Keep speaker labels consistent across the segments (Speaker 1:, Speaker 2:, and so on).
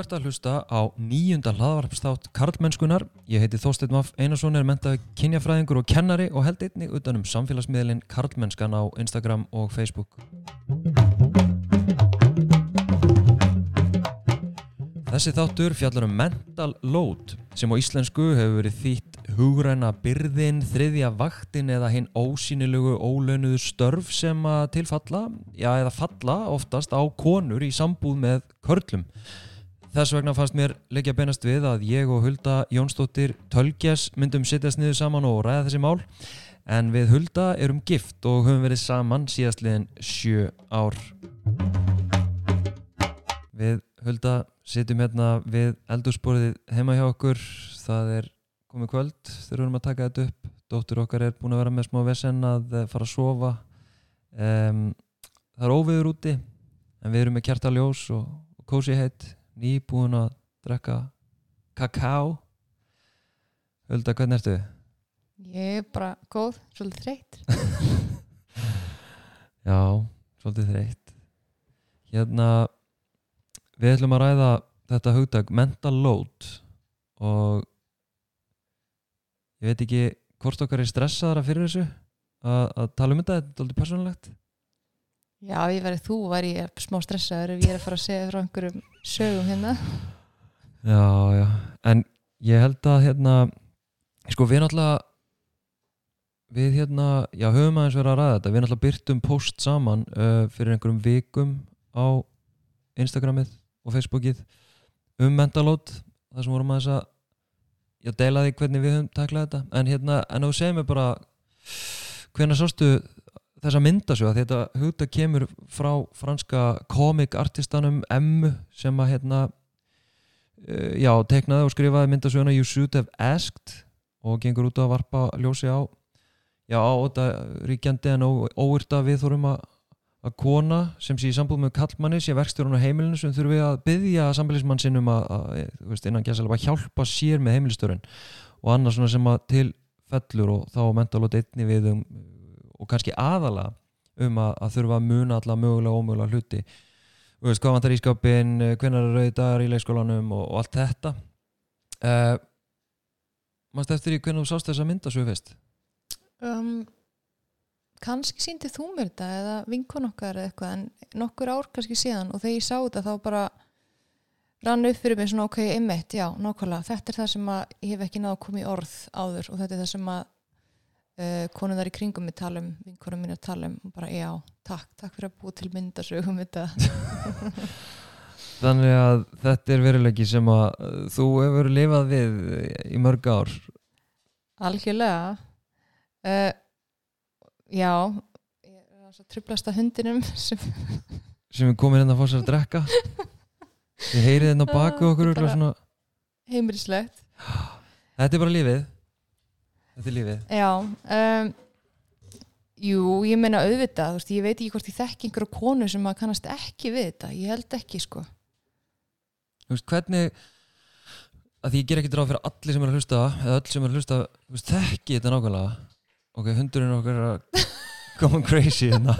Speaker 1: ert að hlusta á nýjunda hlaðvarpstátt Karlmennskunar. Ég heiti Þorstein Maff Einarsson, er mentað kynjafræðingur og kennari og held einnig utanum samfélagsmiðlinn Karlmennskan á Instagram og Facebook. Þessi þáttur fjallar um mental load sem á íslensku hefur verið þýtt hugræna byrðin, þriðja vaktin eða hinn ósýnilegu ólaunuðu störf sem að tilfalla, já eða falla oftast á konur í sambúð með körlum. Þess vegna fannst mér leikja beinast við að ég og Hulda Jónsdóttir Tölgjas myndum sittast niður saman og ræða þessi mál. En við Hulda erum gift og höfum verið saman síðastliðin sjö ár. Við Hulda sitjum hérna við eldursporið heima hjá okkur. Það er komið kvöld þegar við erum að taka þetta upp. Dóttur okkar er búin að vera með smá vesen að eh, fara að sofa. Um, það er óviður úti en við erum með kjartaljós og, og kósi heitt nýbúin að drekka kakao Hulda, hvernig ertu?
Speaker 2: Ég er bara góð, svolítið þreytt.
Speaker 1: Já, svolítið þreytt Hérna við ætlum að ræða þetta hugdag mental load og ég veit ekki hvort okkar er stressaðara fyrir þessu að, að tala um þetta, þetta er alveg persónulegt
Speaker 2: Já, ég verið þú, var ég smá stressaður ef ég er að fara að segja frá einhverjum sögum hérna.
Speaker 1: Já, já, en ég held að hérna, sko við náttúrulega við hérna, já höfum aðeins verið að ræða þetta, við náttúrulega byrtum post saman uh, fyrir einhverjum vikum á Instagramið og Facebookið um mentalót þar sem vorum aðeins að ég deila því hvernig við höfum taklað þetta. En hérna, en þú segir mér bara hvernig sástu þessa myndasög að þetta hugta kemur frá franska komikartistanum M sem að hérna uh, já, teknaði og skrifaði myndasöguna You Should Have Asked og gengur út að varpa ljósi á já, á þetta ríkjandi en óvirta við þurfum að að kona sem sé í sambúð með kallmanni sé verkstjórun á heimilinu sem þurfi að byggja sambilismann sinn um að, að, veist, að hjálpa sér með heimilistörun og annars sem að til fellur og þá mental og deitni við um, og kannski aðala um að, að þurfa að muna alla mögulega og ómögulega hluti og veist hvað vantar í skápin hvernig er rauð dagar í leikskólanum og, og allt þetta uh, eh, mannst eftir í hvernig þú sást þessa mynda svo fyrst?
Speaker 2: Um kannski síndi þú mér þetta eða vinkun okkar eða eitthvað en nokkur ár kannski síðan og þegar ég sá þetta þá bara rann upp fyrir mig svona ok, einmitt, já, nákvæmlega þetta er það sem að ég hef ekki náðu í orð áður og þetta er það sem að uh, konuðar í kringum mig talum vinkunum mín að talum og bara já, takk, takk fyrir að búa til myndasögum þetta
Speaker 1: Þannig að þetta er veruleiki sem að uh, þú hefur lifað við í mörg ár.
Speaker 2: Algjörlega. Uh, Já, ég er að trublast að hundinum sem,
Speaker 1: sem er komin hérna að fá sér að drekka. Ég heyrið hérna baku okkur svona...
Speaker 2: Heimrislegt
Speaker 1: Þetta er bara lífið Þetta er lífið
Speaker 2: Já um, Jú, ég meina auðvitað veist, ég veit ekki hvort ég þekk einhverju konu sem að kannast ekki við þetta, ég held ekki sko
Speaker 1: Þú veist, hvernig að því ég ger ekki dráð fyrir allir sem er að hlusta eða öll sem er að hlusta, þekki þetta nákvæmlega ok, hundurinn okkar er að koma crazy hérna.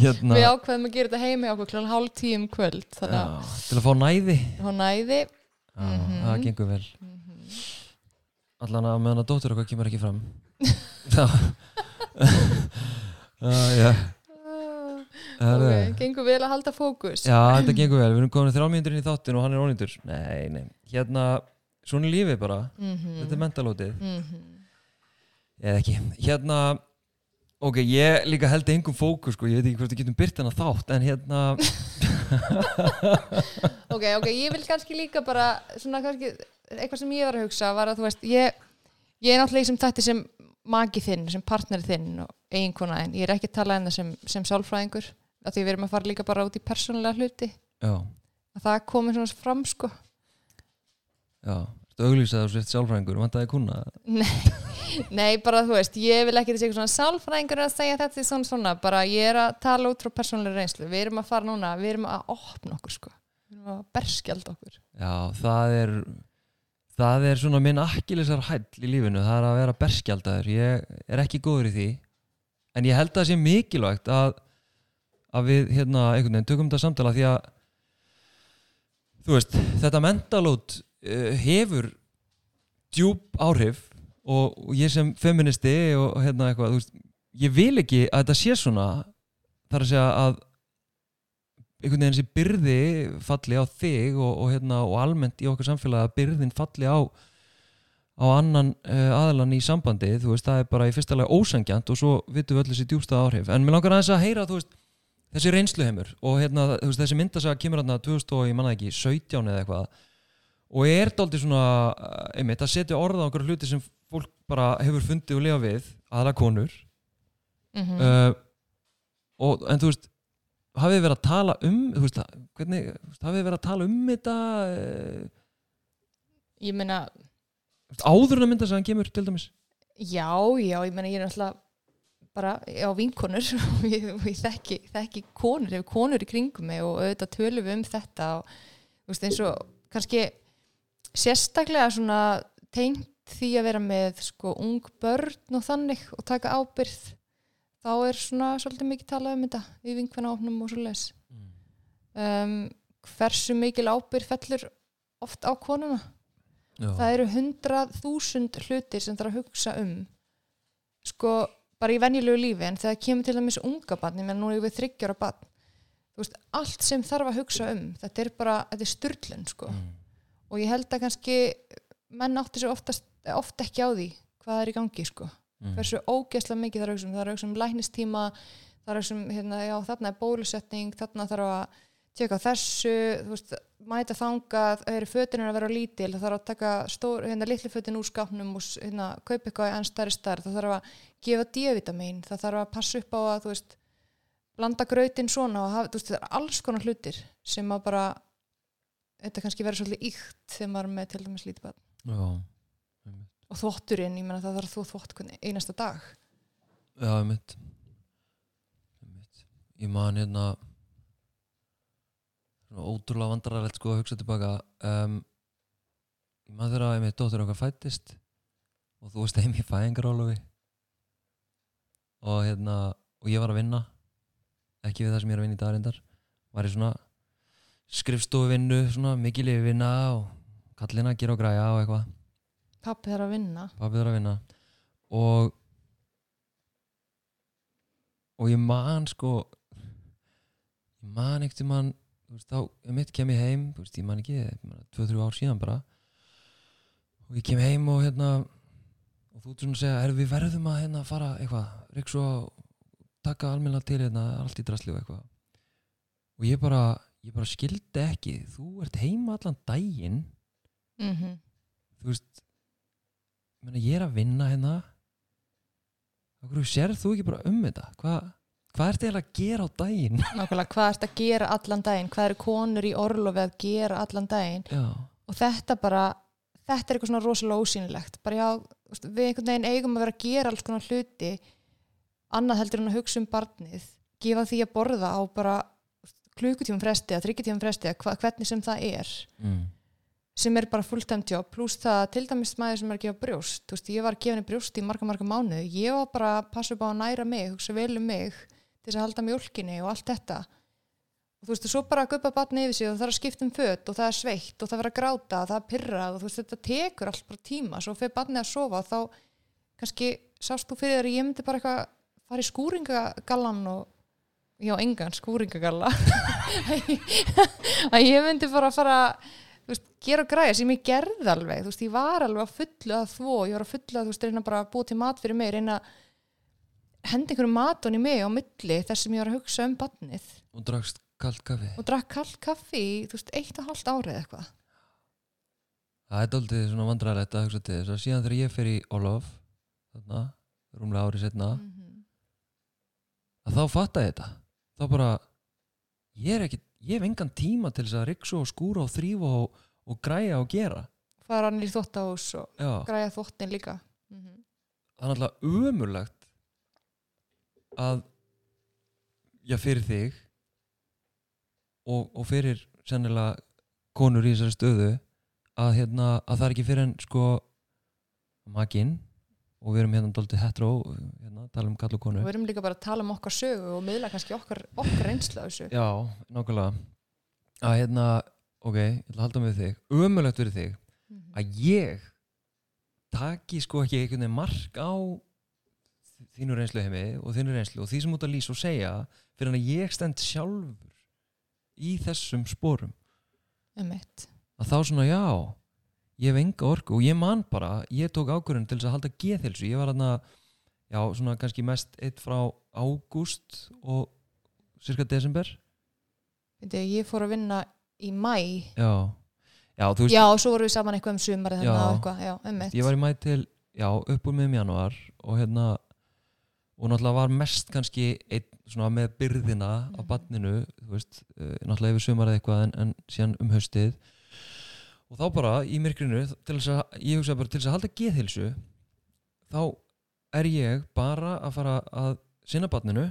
Speaker 2: hérna við ákveðum að gera þetta heimi okkur kl. hálf tíum kvöld
Speaker 1: já, til að fá næði
Speaker 2: fá næði
Speaker 1: já, mm -hmm. það gengur vel mm. Allan að meðan að dóttur okkar kemur ekki fram. Já. Já.
Speaker 2: Ok, gengur vel að halda fókus.
Speaker 1: Já, þetta gengur vel, við erum komin þrjálmjöndur inn í þáttin og hann er ónýndur nei, nei, hérna svona lífið bara, mm -hmm. þetta er mentalótið. Mhm. Eða ekki, hérna ok, ég líka held engum fókus sko, ég veit ekki hvort ég getum byrt hennar þátt en hérna
Speaker 2: ok, ok, ég vil kannski líka bara svona kannski, eitthvað sem ég var að hugsa var að þú veist, ég ég er náttúrulega sem þetta sem magi þinn sem partneri þinn og eiginkona en ég er ekki að tala en það sem, sem sálfræðingur af því við erum að fara líka bara út í persónulega hluti.
Speaker 1: Já.
Speaker 2: Að það komir svona fram sko.
Speaker 1: Já. Auglýsaður og sért sjálfræðingur og vantaði kuna
Speaker 2: nei, nei, bara þú veist ég vil ekki þessi svona sjálfræðingur að segja þetta svona svona, bara ég er að tala út frá persónulega reynslu, við erum að fara núna við erum að opna okkur sko. Við erum að berskjald okkur.
Speaker 1: Já, það er það er svona minn akkilisar hæll í lífinu það er að vera berskjaldaður. Ég er ekki góður í því en ég held að það sé mikilvægt að að við hérna einhvern veginn tökum þetta samtala því að þú veist, þetta mentalót uh, hefur djúb áhrif og, og ég sem feministi og, hérna eitthvað, veist, ég vil ekki að þetta sé svona þar að segja að einhvern veginn þessi byrði falli á þig og, og, hérna, og almennt í okkar samfélagi að byrðin falli á á annan uh, aðlan í sambandi þú veist, það er bara í fyrsta lega ósangjant og svo vitum við öll þessi djúbstað áhrif. En mér langar aðeins að heyra, veist, þessi reynsluheimur og hérna, veist, þessi myndasaga kemur hérna 2000 og ég manna ekki, 17 eða eitthvað. Og er þetta aldrei svona uh, einmitt, að setja orða á okkur hluti sem fólk bara hefur fundið og lifa við aðra konur.
Speaker 2: Mm
Speaker 1: uh, og, en þú veist hafið verið að tala um þú veist, hvernig, hafið verið að tala um þetta uh,
Speaker 2: ég meina,
Speaker 1: áður en að myndasagan kemur til dæmis.
Speaker 2: Já, já, ég meina ég er náttúrulega bara á vinkonur. Og ég, ég þekki, þekki konur, hefur konur í kringum mig og auðvitað tölum við um þetta og þú veist eins og kannski sérstaklega svona tengt því að vera með sko ung börn og þannig og taka ábyrð þá er svona svolítið mikið talað um þetta í vinkvennaofnum og svo les um, hversu mikil ábyrð fellur oft á konuna?
Speaker 1: Já.
Speaker 2: það eru hundrað þúsund hlutir sem þarf að hugsa um sko bara í venjulegu lífi. En þegar kemur til dæmis unga barn menn nú er við þryggjara barn þú veist, allt sem þarf að hugsa um þetta er bara, þetta er styrlun sko.
Speaker 1: Mm.
Speaker 2: og ég held að kannski menn átti sér oftast, oft ekki á því hvað er í gangi sko
Speaker 1: Mm.
Speaker 2: hversu ógeðslega mikið það er að hugsa um. Það er að hugsa um læknistíma það er að hugsa um, hérna, já, þarna er bólusetning þarna þarf að tjekka þessu þú veist, mæta þangað það eru fötin að vera lítil, það þarf að taka stór, hérna, litli fötin úr skápnum og hérna, kaupa eitthvað enn stærri stærð. Það þarf að gefa D-vitamin það þarf að passa upp á að, þú veist blanda grautin svona og hafa, þú veist, það er alls konar hlutir sem að bara þetta kannski verður svolítið íkt þegar maður með til dæmis lítið barn.
Speaker 1: Já,
Speaker 2: og þvotturinn, ég meina það þarf þú þvott einasta dag.
Speaker 1: Já, mitt mitt Ég man hérna ótrúlega vandrarlegt sko að hugsa tilbaka. Um, ég man þegar að einmitt dóttir okkar fættist og þú varst heim í fæðingarólofi og hérna og ég var að vinna ekki við það sem ég er að vinna í dagrindar var í svona skrifstofuvinnu svona mikil yfirvinna og kallina að gera og græja og eitthvað
Speaker 2: pappi þarf að vinna.
Speaker 1: Pappi þarf að vinna. Og og ég man sko ég man ekkert þú veist, þá ég mitt kem ég heim þú veist, ég man ekki, 2-3 ár síðan bara. Og ég kem heim og hérna og þú svona að segja, er við verðum að hérna fara eitthvað, reik svo að taka almenna til hérna, allt í drasli og eitthvað. Og ég bara ég bara skildi ekki, þú ert heima allan daginn
Speaker 2: mm
Speaker 1: þú veist meina, ég er að vinna hérna. Okkur sér þú ekki bara um þetta? Hvað hva ertu eiginlega að gera á daginn?
Speaker 2: Nákvæmlega hvað ert að gera allan daginn? Hvað eru konur í orlofi að gera allan daginn?
Speaker 1: Já,
Speaker 2: og þetta bara þetta er eitthvað svona rosalega ósýnilegt. Bara já, við einhvern veginn eigum að vera að gera alls konar hluti. Annað heldur en að hugsa um barnið. Gefa því að borða á bara klukkutífum fresti eða þryggjutífum fresti hva- hvernig sem það er.
Speaker 1: Mm.
Speaker 2: Sem er bara fulltime job pluss það til dæmis maður sem er að gefa brjóst þú veist, ég var að gefa henni brjóst í marga marga mánuði ég var bara að passa upp á að næra mig hugsa vel um mig til þess að halda mjólkinni og allt þetta. Og þú veist, og svo bara að guppa batni yfir sig og það er að skipta um fött og það er sveitt og það verður að gráta það er pyrrað og þú veist, þetta tekur allt bara tíma. Svo fyrir batni að sofa þá kannski sást þú fyrir þér ég myndi bara eitthvað fara í skúringagallan og já, engan skúringagalla. Að ég myndi bara fara þú veist, gera græja sem ég gerði alveg. Þú veist, ég var alveg að fullu að þvó ég var að fullu að, þú veist, reyna bara að búa til mat fyrir mig reyna að henda einhverju matun í mig á milli þess sem ég var að hugsa um badnið
Speaker 1: og drakst kallt kaffi.
Speaker 2: Og drakk kallt kaffi þú veist, eitt og hálft árið eitthvað.
Speaker 1: Það er daldið svona vandræðilegt að hugsa til þess að síðan þegar ég fer í Olof þarna, rúmlega árið setna
Speaker 2: mm -hmm.
Speaker 1: að þá fatta ég þetta. Þá bara ég er ekki, ég hef engan tíma til þess að riksu og skúra og þrýfa og, og græja og gera.
Speaker 2: Fara hann í þvóttahús og
Speaker 1: já,
Speaker 2: græja þvóttin líka. Mm -hmm.
Speaker 1: það er alltaf umurlegt að já, fyrir þig og, og fyrir sennilega konur í þessari stöðu að, hérna, að það er ekki fyrir en sko makinn og við erum hérna dálítið hetero hérna, tala um kall og konu.
Speaker 2: Og við erum líka bara að tala um okkar sögu og miðla kannski okkar, okkar reynslu af þessu.
Speaker 1: Já, nákvæmlega. Að hérna ok, ég ætla að halda með þig. Ömulegt fyrir þig
Speaker 2: Mhm.
Speaker 1: að ég taki sko ekki einhvern veginn mark á þínu reynslu heimi og þínu reynslu og því sem út að lýsa og segja fyrir að ég stend sjálfur í þessum sporum.
Speaker 2: Einmitt.
Speaker 1: að þá svona já ég hef enga orku og ég man bara ég tók ákvörðun til þess að halda geðhilsu ég var hann já svona kannski mest eitt frá ágúst og cirka desember.
Speaker 2: Veitu, ég fór að vinna í mæ
Speaker 1: já, já þú veist
Speaker 2: já, og svo vorum við saman eitthvað um sumarið
Speaker 1: Já.
Speaker 2: eitthvað, já, einmitt.
Speaker 1: Ég var í mæ til, já, upp úr miðum januar og hérna og náttúrulega var mest kannski einn svona með byrðina á
Speaker 2: Mhm.
Speaker 1: badninu þú veist, uh, náttúrulega yfir sumarið eitthvað en, en síðan um haustið og þá bara í myrkrinu til þess að, ég hugsa bara til þess að halda geðhilsu þá er ég bara að fara að sinna badninu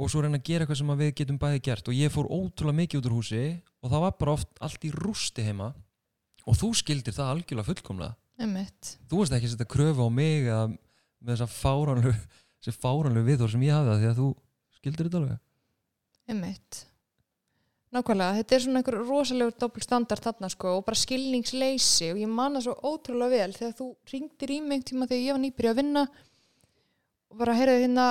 Speaker 1: og svo reyna að gera eitthvað sem að við getum bæði gert. Og ég fór ótrúlega mikið út úr húsi og það var bara oft allt í rústi heima. Og þú skildir það algjörlega fullkomlega.
Speaker 2: Einmitt,
Speaker 1: þú veist ekki að setja kröfu á mig eða með þessa fáranlu þessi fáranlu viðhor sem ég hafði það því að þú skildir þetta alveg.
Speaker 2: Einmitt nákvæmlega, þetta er svona einhver rosalegur doppel standard þarna sko og bara skilningsleysi og ég man það svo ótrúlega vel þegar þú ringdir í mig tíma þegar ég var nýbyrja að vinna og bara heyrðu hérna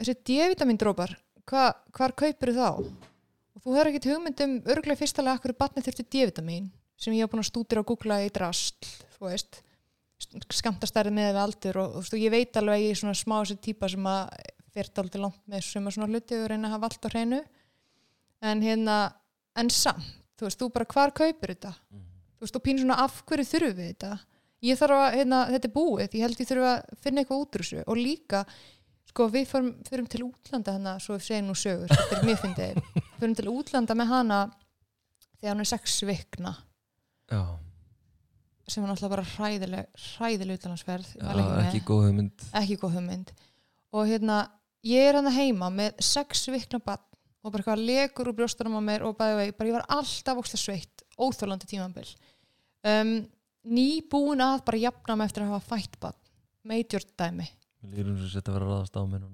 Speaker 2: þessi D-vitamin drópar hva, hvar kaupir þá? Og þú hefur ekkert hugmynd um örglega fyrstalega akkur barni þurfti D-vitamin sem ég hef búin að stúdira og googla í drasl þú veist skamtastærið með við aldur og, og og ég veit alveg að ég er svona smá þessi típa sem að fer dálítið langt með suma svona hluti og reyna að hafa allt á hreinu en hérna, en samt þú veist, þú bara hvar kaupir þetta? Þú veist, og pínu svona af hverju þurfum við þetta? Ég þarf að, hérna, þetta er búið. Ég held ég þurfa að finna eitthvað út úr þessu. Og líka, sko, við förum, förum til útlanda hana, svo við segjum nú sögur þetta er mjög fyndið, förum til útlanda með hana þegar hann er sex vikna.
Speaker 1: Já,
Speaker 2: sem var náttúrulega bara hræðileg hræðileg með.
Speaker 1: ekki góð hugmynd.
Speaker 2: Ekki góð hugmynd. Og hérna, ég er hann heima með sex vikna bann og bara eitthvað legur úr brjóstunum á mér og bæði vegi, bara ég var alltaf óslega sveitt óþólandi tímambil um, nýbúin að bara jafna mig eftir að hafa fætt bann major dæmi.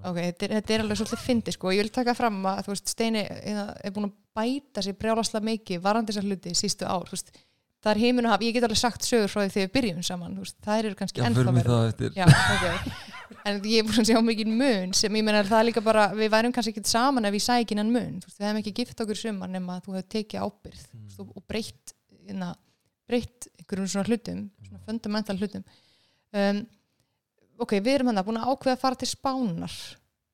Speaker 1: Og þetta
Speaker 2: þetta er, þetta er alveg svolítið fyndi sko. ég vil taka fram að veist, Steini hérna, er búin að bæta sér brjálaslega mikið varandi þessar hluti sístu ár þú veist, það er heiminn að hafa, ég get alveg sagt sögur frá því þegar við byrjum saman, veist, það eru kannski ennþá
Speaker 1: förum við
Speaker 2: verra.
Speaker 1: það eftir
Speaker 2: Já, ok. En ég er búin að sjá mikið mun sem ég meina það er líka bara, við værum kannski ekki saman ef ég sæ ekki innan mun. Veist, við hefum ekki gift okkur sumar nema að þú hefur tekið ábyrð
Speaker 1: Mm.
Speaker 2: veist, og, og breytt, hérna, breytt einhverjum svona hlutum, svona fundamental hlutum. Um, ok, við erum hann að búin að ákveða að fara til spánar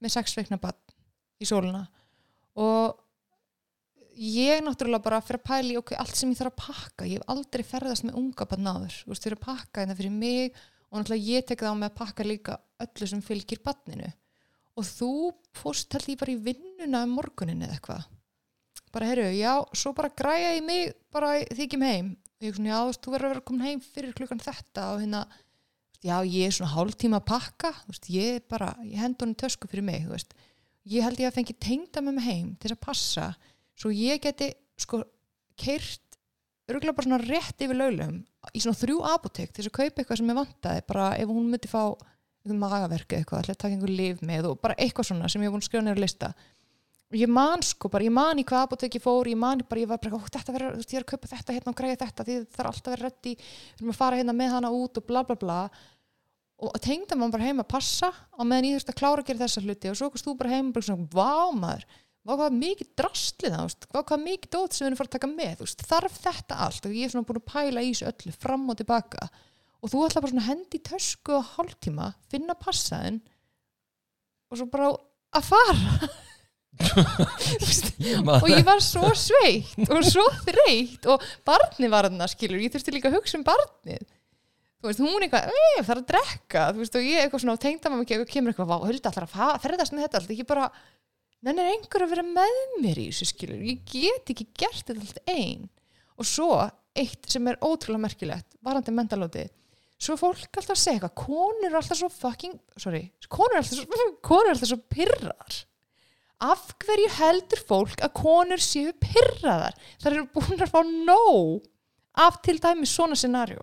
Speaker 2: með sex veikna bann í sóluna og ég náttúrulega bara fyrir að pæli ok, allt sem ég þarf að pakka, ég hef aldrei ferðast með unga bann áður, þú veist, fyrir að pakka þetta fyrir mig og náttúrulega ég tek það á mig að pakka líka öllu sem fylgir banninu og þú fórst held ég bara í vinnuna um morgunin eða eitthvað. Bara herru, já, svo bara græja ég mig bara þykjum heim. Og ég svona, já, þú veist, þú verður að vera komin heim fyrir klukkan þetta og hérna já, ég er svona hálftíma að pakka. Þú veist, ég er bara, ég hend honum tösku fyrir mig, þú veist, ég held ég að fengi tengda með mig heim til að passa svo ég geti, sko keirt, örgulega bara svona rétt yfir laulum í svona þrjú apotek til þess að kaupa eitthvað sem ég vantaði, bara ef hún myndi fá einhvern magaverk eða eitthvað, ætla að taka einhver lif með og bara eitthvað svona sem ég hef búin að skrifa neyra lista. Og ég man sko bara, ég man í hvað apotek ég fór, ég man bara, ég var bara, þetta verður, þú veist, ég er að kaupa þetta hérna og græja þetta, því það þarf alltaf að vera reddi við erum að fara hérna með hana út og bla bla bla. Og tengda maður bara heim að passa á meðan ég þurfti að klára að gera þessa hluti og svo komst þú bara heim og bara svona, vá maður hvað mikið drastlið það, hvað mikið dót sem við erum fara að taka með, veist, þarf þetta allt? Og ég er svona búin að pæla í þessu öllu fram og tilbaka. Og þú ætla bara svona að hendi í tösku á hálftíma, finna passaðin og svo bara að fara. Og ég var svo sveitt og svo þreytt og barnið var þarna skilur, ég þurfti líka að hugsa um barnið. Þú veist, hún eitthvað, ei, það er að drekka þú veist, og ég eitthvað svona, tengda maður ekki og kemur eitthvað, vá, höldi allar að ferðast með þetta allt. Ekki bara, nennir einhver að vera með mér í þessu skilur, ég get ekki gert þetta allt ein og svo, eitt sem er ótrúlega merkilegt varandi mentalóti, svo er fólk alltaf að segja eitthvað, konur er alltaf svo fucking sorry, konur er alltaf svo, konur er alltaf svo pirrar af hverju heldur fólk að konur séu pirraðar? Þar eru búin að fá nóg af til dæmi svona scenarió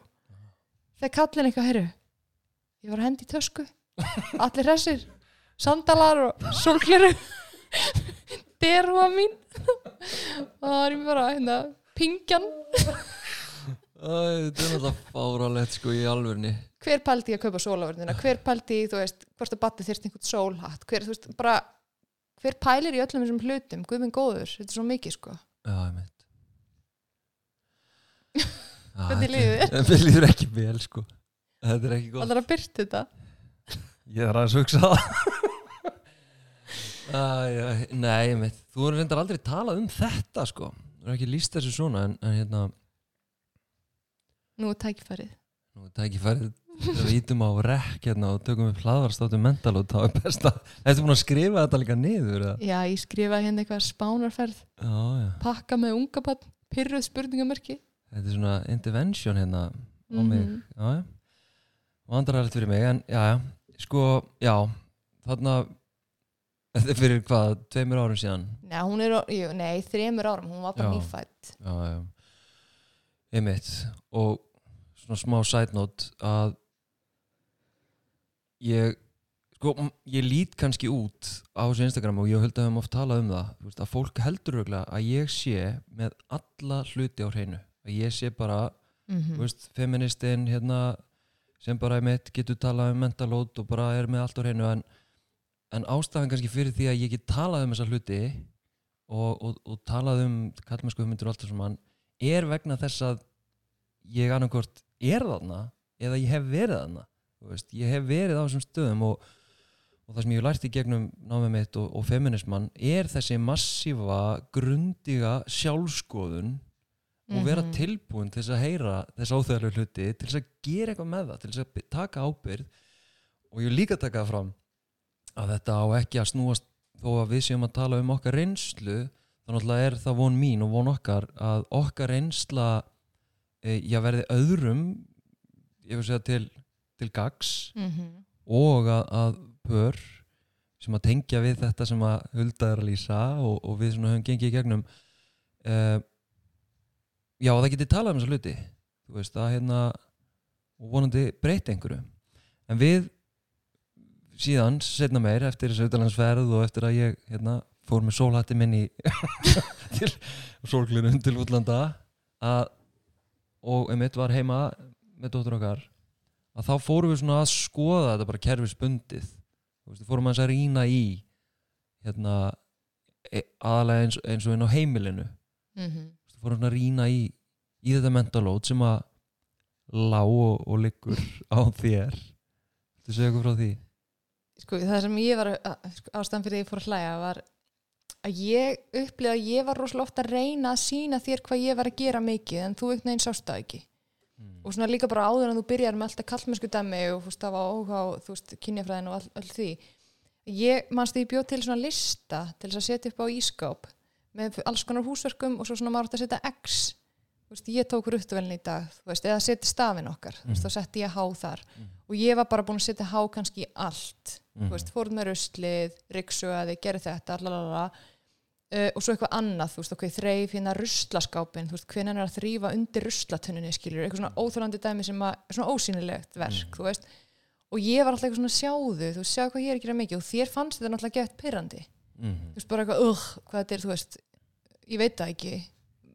Speaker 2: þegar kallin eitthvað herru ég var að hendi í tösku allir hressir, sandalar og sólgleru derúa mín. Og það er ég bara hérna, pingjan.
Speaker 1: Æ, þetta er náttúrulega fáralegt sko í alvörni
Speaker 2: hver pældi í að kaupa sólavörnina hver pældi í, þú veist, hvort að batti þyrst einhvern sólhatt, hver, þú veist, bara hver pælir í öllum þessum hlutum, guðminn góður þetta er svo mikið, sko.
Speaker 1: Já, ég Já,
Speaker 2: Hvernig líður þér?
Speaker 1: Mér líður ekki vel sko. Þetta er ekki gott.
Speaker 2: Allar að byrta þetta?
Speaker 1: Ég er aðeins að hugsa það Já, Nei, ég veit Þú reyndar aldrei talað um þetta sko. Þú er ekki líst þessu svona en, en hérna,
Speaker 2: nú er tækifærið.
Speaker 1: Nú er tækifærið. Við ítum á rekk hérna og tökum upp hlaðvarstáttu mental og þá er best að Þetta búin að skrifa þetta líka niður eða?
Speaker 2: já, ég skrifa hérna eitthvað spánarferð.
Speaker 1: Já, já.
Speaker 2: Pakka með unga bann, pyrruð spurningamörki
Speaker 1: Þetta er svona intervention hérna á mig.
Speaker 2: Mhm.
Speaker 1: Já, já. Vandrarlegt fyrir mig en já, já. Sko, já. Þarna Þetta er fyrir hvað, tveimur árum síðan?
Speaker 2: Nei, hún er, jú, nei, þremur árum, hún var bara
Speaker 1: Já.
Speaker 2: nýfætt
Speaker 1: Já, já. Einmitt. Og svona smá side note að ég sko, ég lít kannski út á þessu Instagram og ég held að við höfum oft talað um það veist, að fólk heldur örugglega að ég sé með alla hluti á hreinu. Að ég sé bara,
Speaker 2: mm
Speaker 1: þú veist, feministinn hérna, sem bara einmitt getur talað um mentalót og bara er með allt á hreinu en, en ástæðan kannski fyrir því að ég get talað um þessa hluti og, og, og talað um kallmennsku hugmyndir og allt þessum hann er vegna þess að ég annarkort er þarna eða ég hef verið þarna veist, ég hef verið á þessum stöðum og, og það sem ég hef lært í gegnum námið mitt og, og feminisman er þessi massífa grundiga sjálfskoðun og vera
Speaker 2: Mhm.
Speaker 1: tilbúin til þess að heyra þess áþæglega hluti, til þess að gera eitthvað með það til þess að taka ábyrgð og ég vil líka taka það fram að þetta á ekki að snúast þó að við séum að tala um okkar reynslu þá náttúrulega er það von mín og von okkar að okkar reynsla e, já verði öðrum ég vil segja til, til gags
Speaker 2: Mhm.
Speaker 1: og að, að pör sem að tengja við þetta sem að Hulda er að lýsa og, og við svona höfum gengið í gegnum uh, já það geti talað um þessa hluti þú veist að hérna og vonandi breyta einhverju en við síðan setna meir eftir þessu utanlandsferð og eftir að ég hérna, fór með sólhatti minn í til sólglunum til útlanda að, og einmitt var heima með dóttur okkar að þá fórum við svona að skoða þetta bara kerfisbundið. Fórum að rýna í hérna e, aðalega eins, eins og inn á heimilinu. Veist, við fórum að rýna í í þetta mentalót sem að lá og, og liggur á þér. Þú segja eitthvað frá því
Speaker 2: Sko, það sem ég var að- sko, ástæðan fyrir því ég fór að hlæja var að ég upplýði að ég var rosalega ofta að reyna að sína þér hvað ég var að gera mikið en þú einhvern veginn sást það ekki. Og svona líka bara áður en þú byrjar með alltaf kallmennsku dæmi og þú veist það var óhá þú veist kynjafræðin og all, all því. Ég manst því ég bjóð til svona lista til þess að setja upp á ískáp með alls konar húsverkum og svo svona maður átt að setja X veist, ég tók ruttuvelin í dag veist, eða setja stafin okkar þú veist, þá setti ég há þar. Og ég var bara búin að setja há kannski í allt. Veist, fóruð með ruslið, ryksugaði, gerði þetta. Uh, og svo eitthvað annað, þú veist, ok, þreif hérna ruslaskápin, þú veist, hvernig er að þrýfa undir skilur, eitthvað svona óþólandi dæmi sem að, svona ósýnilegt verk, þú veist, og ég var alltaf eitthvað svona sjáðu, þú sjáðu hvað ég er að gera mikið. Og þér fannst þetta náttúrulega gett pyrrandi,
Speaker 1: mm
Speaker 2: þú veist, bara eitthvað,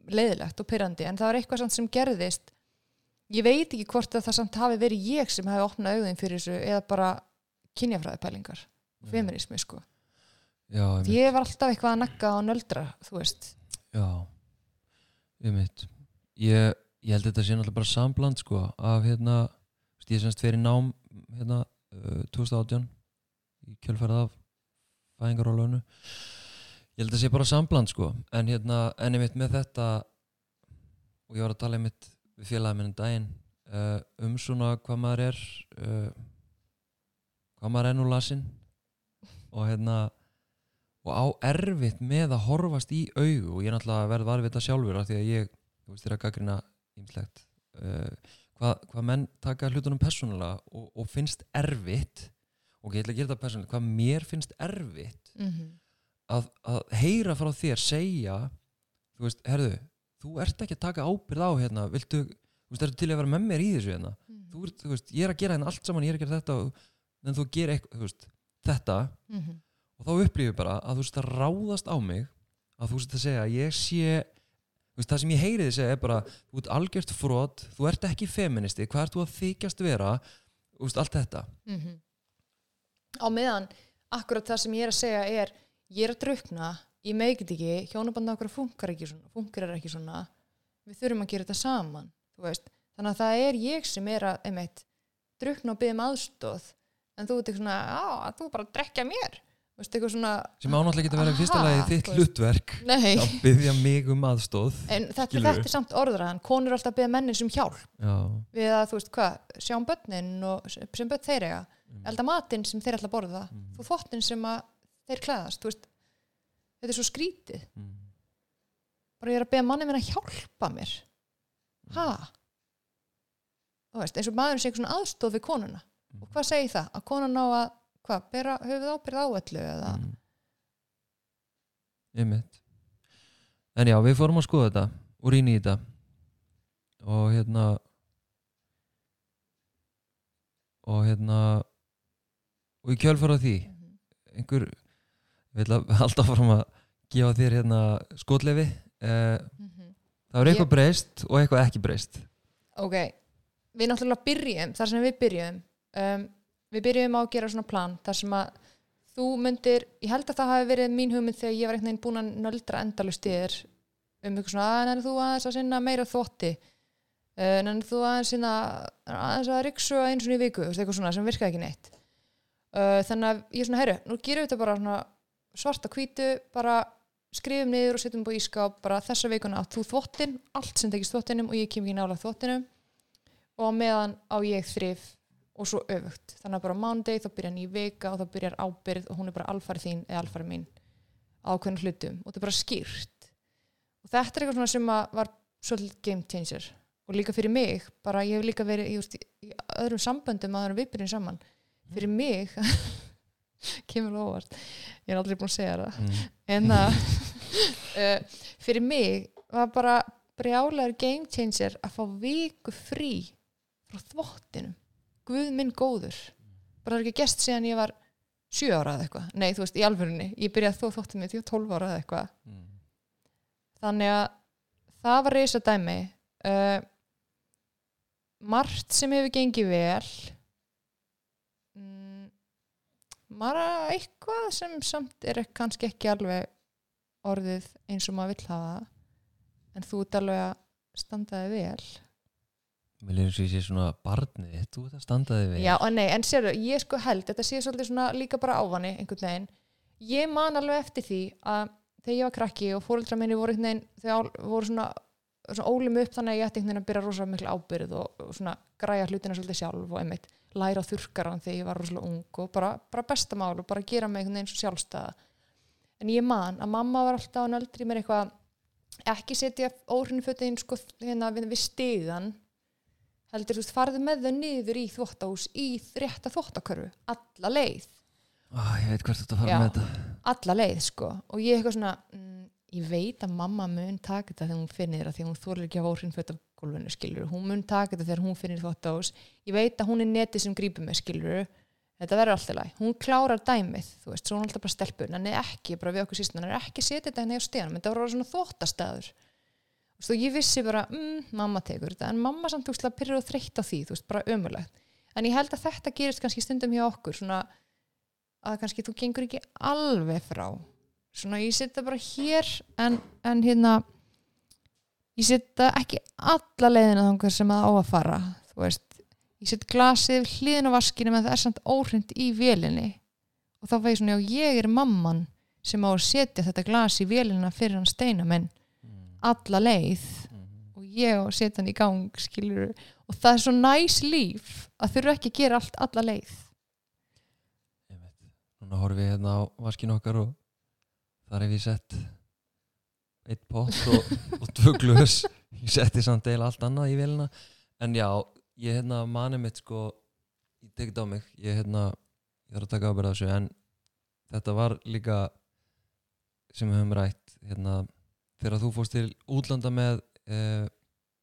Speaker 2: ég leiðilegt og pyrrandi, en það var eitthvað sem gerðist, ég veit ekki hvort að það samt hafi verið ég sem hafi opnað auðin fyrir þessu eða bara kynjafræðipælingar, feminismi, sko.
Speaker 1: Já, einmitt.
Speaker 2: Ég var alltaf eitthvað að nakka og nöldra, þú veist.
Speaker 1: Já, ég mitt ég, ég held þetta sé náttúrulega bara sambland sko af hérna ég semst fyrir nám hérna uh, 2018 í kjölfærið af fæðingarólöfnu ég held að sé bara sambland sko. En hérna, en ég mitt með þetta og ég var að tala einmitt við félagið minn um daginn uh, um svona hvað maður er uh, hvað maður er nú lasinn. Og hérna og á erfitt með að horfast í augu. Og ég er náttúrulega verð varfið þetta sjálfur af því að ég, þú veist, er að gaggrina ýmslegt uh, hvað, hvað menn taka hlutunum persónulega og, og finnst erfitt. Og ég ætla að gera þetta persónulega, hvað mér finnst erfitt
Speaker 2: Mm -hmm.
Speaker 1: Að, að heyra frá þér segja þú veist, herðu, þú ert ekki að taka ábyrð á hérna, viltu, þú veist, ertu til að vera með mér í þessu hérna, þú, ert, þú veist, ég er að gera hérna allt saman, ég er að gera þetta og, en þú gerir eitthvað, þú veist, þetta.
Speaker 2: Mhm.
Speaker 1: og þá upplifir bara að þú veist að ráðast á mig að þú veist að segja að ég sé Þú veist, það sem ég heyri þið segja er bara þú ert algjört frót, þú ert ekki feministi hvað ert þú að þykjast vera Þú veist, allt þetta.
Speaker 2: Mm á meðan akkurat það sem ég er að segja er ég er að drukna, ég meikit ekki hjónabanda okkur funkar ekki svona funkar ekki svona, við þurfum að gera þetta saman þannig að það er ég sem er að, einmitt, drukna og byggja um aðstóð, en þú ert eitthvað svona á, þú er bara að drekja mér veist, svona,
Speaker 1: sem ánáttúrulega getur fyrsta
Speaker 2: Aha,
Speaker 1: lagi þitt hlutverk að byggja mig um aðstóð
Speaker 2: en þetta, þetta er samt orðraðan, konur alltaf að byggja mennin sem hjálp.
Speaker 1: Já,
Speaker 2: við að, þú veist, hvað, sjá um börnin og sem börn þeir eiga, elda matinn sem þeir að borða,
Speaker 1: Mm.
Speaker 2: þú þvottin sem að þeir klæðast, veist þetta er svo skrítið,
Speaker 1: mm.
Speaker 2: bara ég er að beða manni minn að hjálpa mér ha þú veist, eins og maður sé eitthvað svona aðstoð við konuna og hvað segir það, að konan á að hvað, bera höfuð ábyrð á öllu eða,
Speaker 1: mm. Einmitt. En já, við fórum að skoða þetta og rýna í þetta og hérna og hérna og í kjölfara því
Speaker 2: Mhm.
Speaker 1: einhver ég vil að halda fram að gefa þér hérna skotlefi eh,
Speaker 2: Mhm.
Speaker 1: það er eitthvað
Speaker 2: Ég-
Speaker 1: breyst og eitthvað ekki breyst.
Speaker 2: Ok, við náttúrulega byrjum þar sem við byrjum um, við byrjum á að gera svona plan þar sem að þú myndir, ég held að það hafi verið mín hugmynd þegar ég var einhvern veginn búin að nöldra endalust í þér um eitthvað svona, að nefnir þú aðeins að sinna meira þvotti? Uh, nefnir þú aðeins sinna aðeins að ryksu eins og í viku, eitthvað svona sem virkaði ekki neitt. Uh, þannig að ég svona, herru, nú gerum við þetta bara svona svarta hvítu, bara skrifum niður og setjum búið í skáp bara þessa vikuna átt þú þvottin, allt sem tekist þvottinum og ég kem ekki nála þvottinum. Og meðan á ég þrif og svo öfugt, þannig að bara á mándegi þá byrja ný vika og þá byrjar ábyrð og hún er bara alfarið þín eða alfarið mín á ákveðnum hlutum og þetta er bara skýrt. Og þetta er eitthvað sem að var svolítið game changer. Og líka fyrir mig, bara ég hef líka verið í, í öðrum samböndum að það við byrjum saman. Fyrir mig kemur óvart. Ég er aldrei búin að segja það.
Speaker 1: Mm.
Speaker 2: en að uh, fyrir mig var bara brjálæður game changer að fá viku frí frá þvottinum. Guð minn góður. Bara það er ekki gest síðan ég var 7 ára eða eitthvað, nei þú veist í alvörunni ég byrjaði þó ég var 12 ára eða eitthvað.
Speaker 1: Mm.
Speaker 2: þannig að það var reysa dæmi uh, margt sem hefur gengið vel bara eitthvað sem samt er kannski ekki alveg orðið eins og maður vill hafa en þú ert alveg að standaði vel.
Speaker 1: Mér lýður svo ég sé svona barnið þú ert að standa þig við
Speaker 2: Já, nei, en sérðu, ég sko held þetta sé svolítið svona líka bara ávanni einhvern veginn. Ég man alveg eftir því að þegar ég var krakki og fóreldra minni voru einhvern veginn, þau voru svona, svona ólum upp þannig að ég ætti einhvern veginn að byrja rosa miklu ábyrð og, og svona græja hlutina svolítið sjálf og einmitt læra á þurrkaran þegar ég var rosalega ung og bara, bara bestamál og bara gera mig veginn svo sjálfstæða. En ég man að mamma var alltaf en eldri mér eitthvað ekki setja óhrinu fötin sko hérna við, við stigan heldur þú veist farðu með þau niður í þvóttahús í rétta þvóttakörfu alla leið,
Speaker 1: Á, Ég veit hvert þú ert að fara
Speaker 2: Já.
Speaker 1: með þetta.
Speaker 2: alla leið sko. Og ég eitthvað svona mm, ég veit að mamma mun taka þetta þegar hún finnir það því hún þólar ekki að óhrinn föt af gólfinu skilur, hún mun taka þetta þegar hún finnir þvóttahús ég veit að hún er netið sem grípur mig skilur þetta verður alltaf læg, hún klárar dæmið þú veist, svo hún er alltaf bara stelpun en er ekki, bara við okkur sístan, hann er ekki setja þetta henni á stíðanum, þetta voru svona veist, og ég vissi bara, mm, mamma tekur þetta, en mamma samt þú veist, að pyrra og þreytt á því, veist, bara ömulegt en ég held svona ég setja bara hér en, en hérna ég setja ekki alla leiðina þangar sem það á að fara þú veist, ég setja glasið hliðin á vaskinu með það er samt óhrind í vélinni. Og þá fæði svona, já ég er mamman sem á að setja þetta glas í vélina fyrir hann steina menn alla leið. Og ég á að setja hann í gang skilur og það er svo næs líf að þurfa ekki að gera allt alla leið.
Speaker 1: Núna horfum við hérna á vaskinu okkar og þar hef ég sett eitt pott og, og tvö glös. Ég setti samt eða allt annað í vélina. En já, ég hérna mani mitt sko, ég tekit á mig. Ég hérna, ég þarf að taka ábyrða þessu. En þetta var líka sem við höfum rætt hérna, þegar þú fórst til útlanda með uh,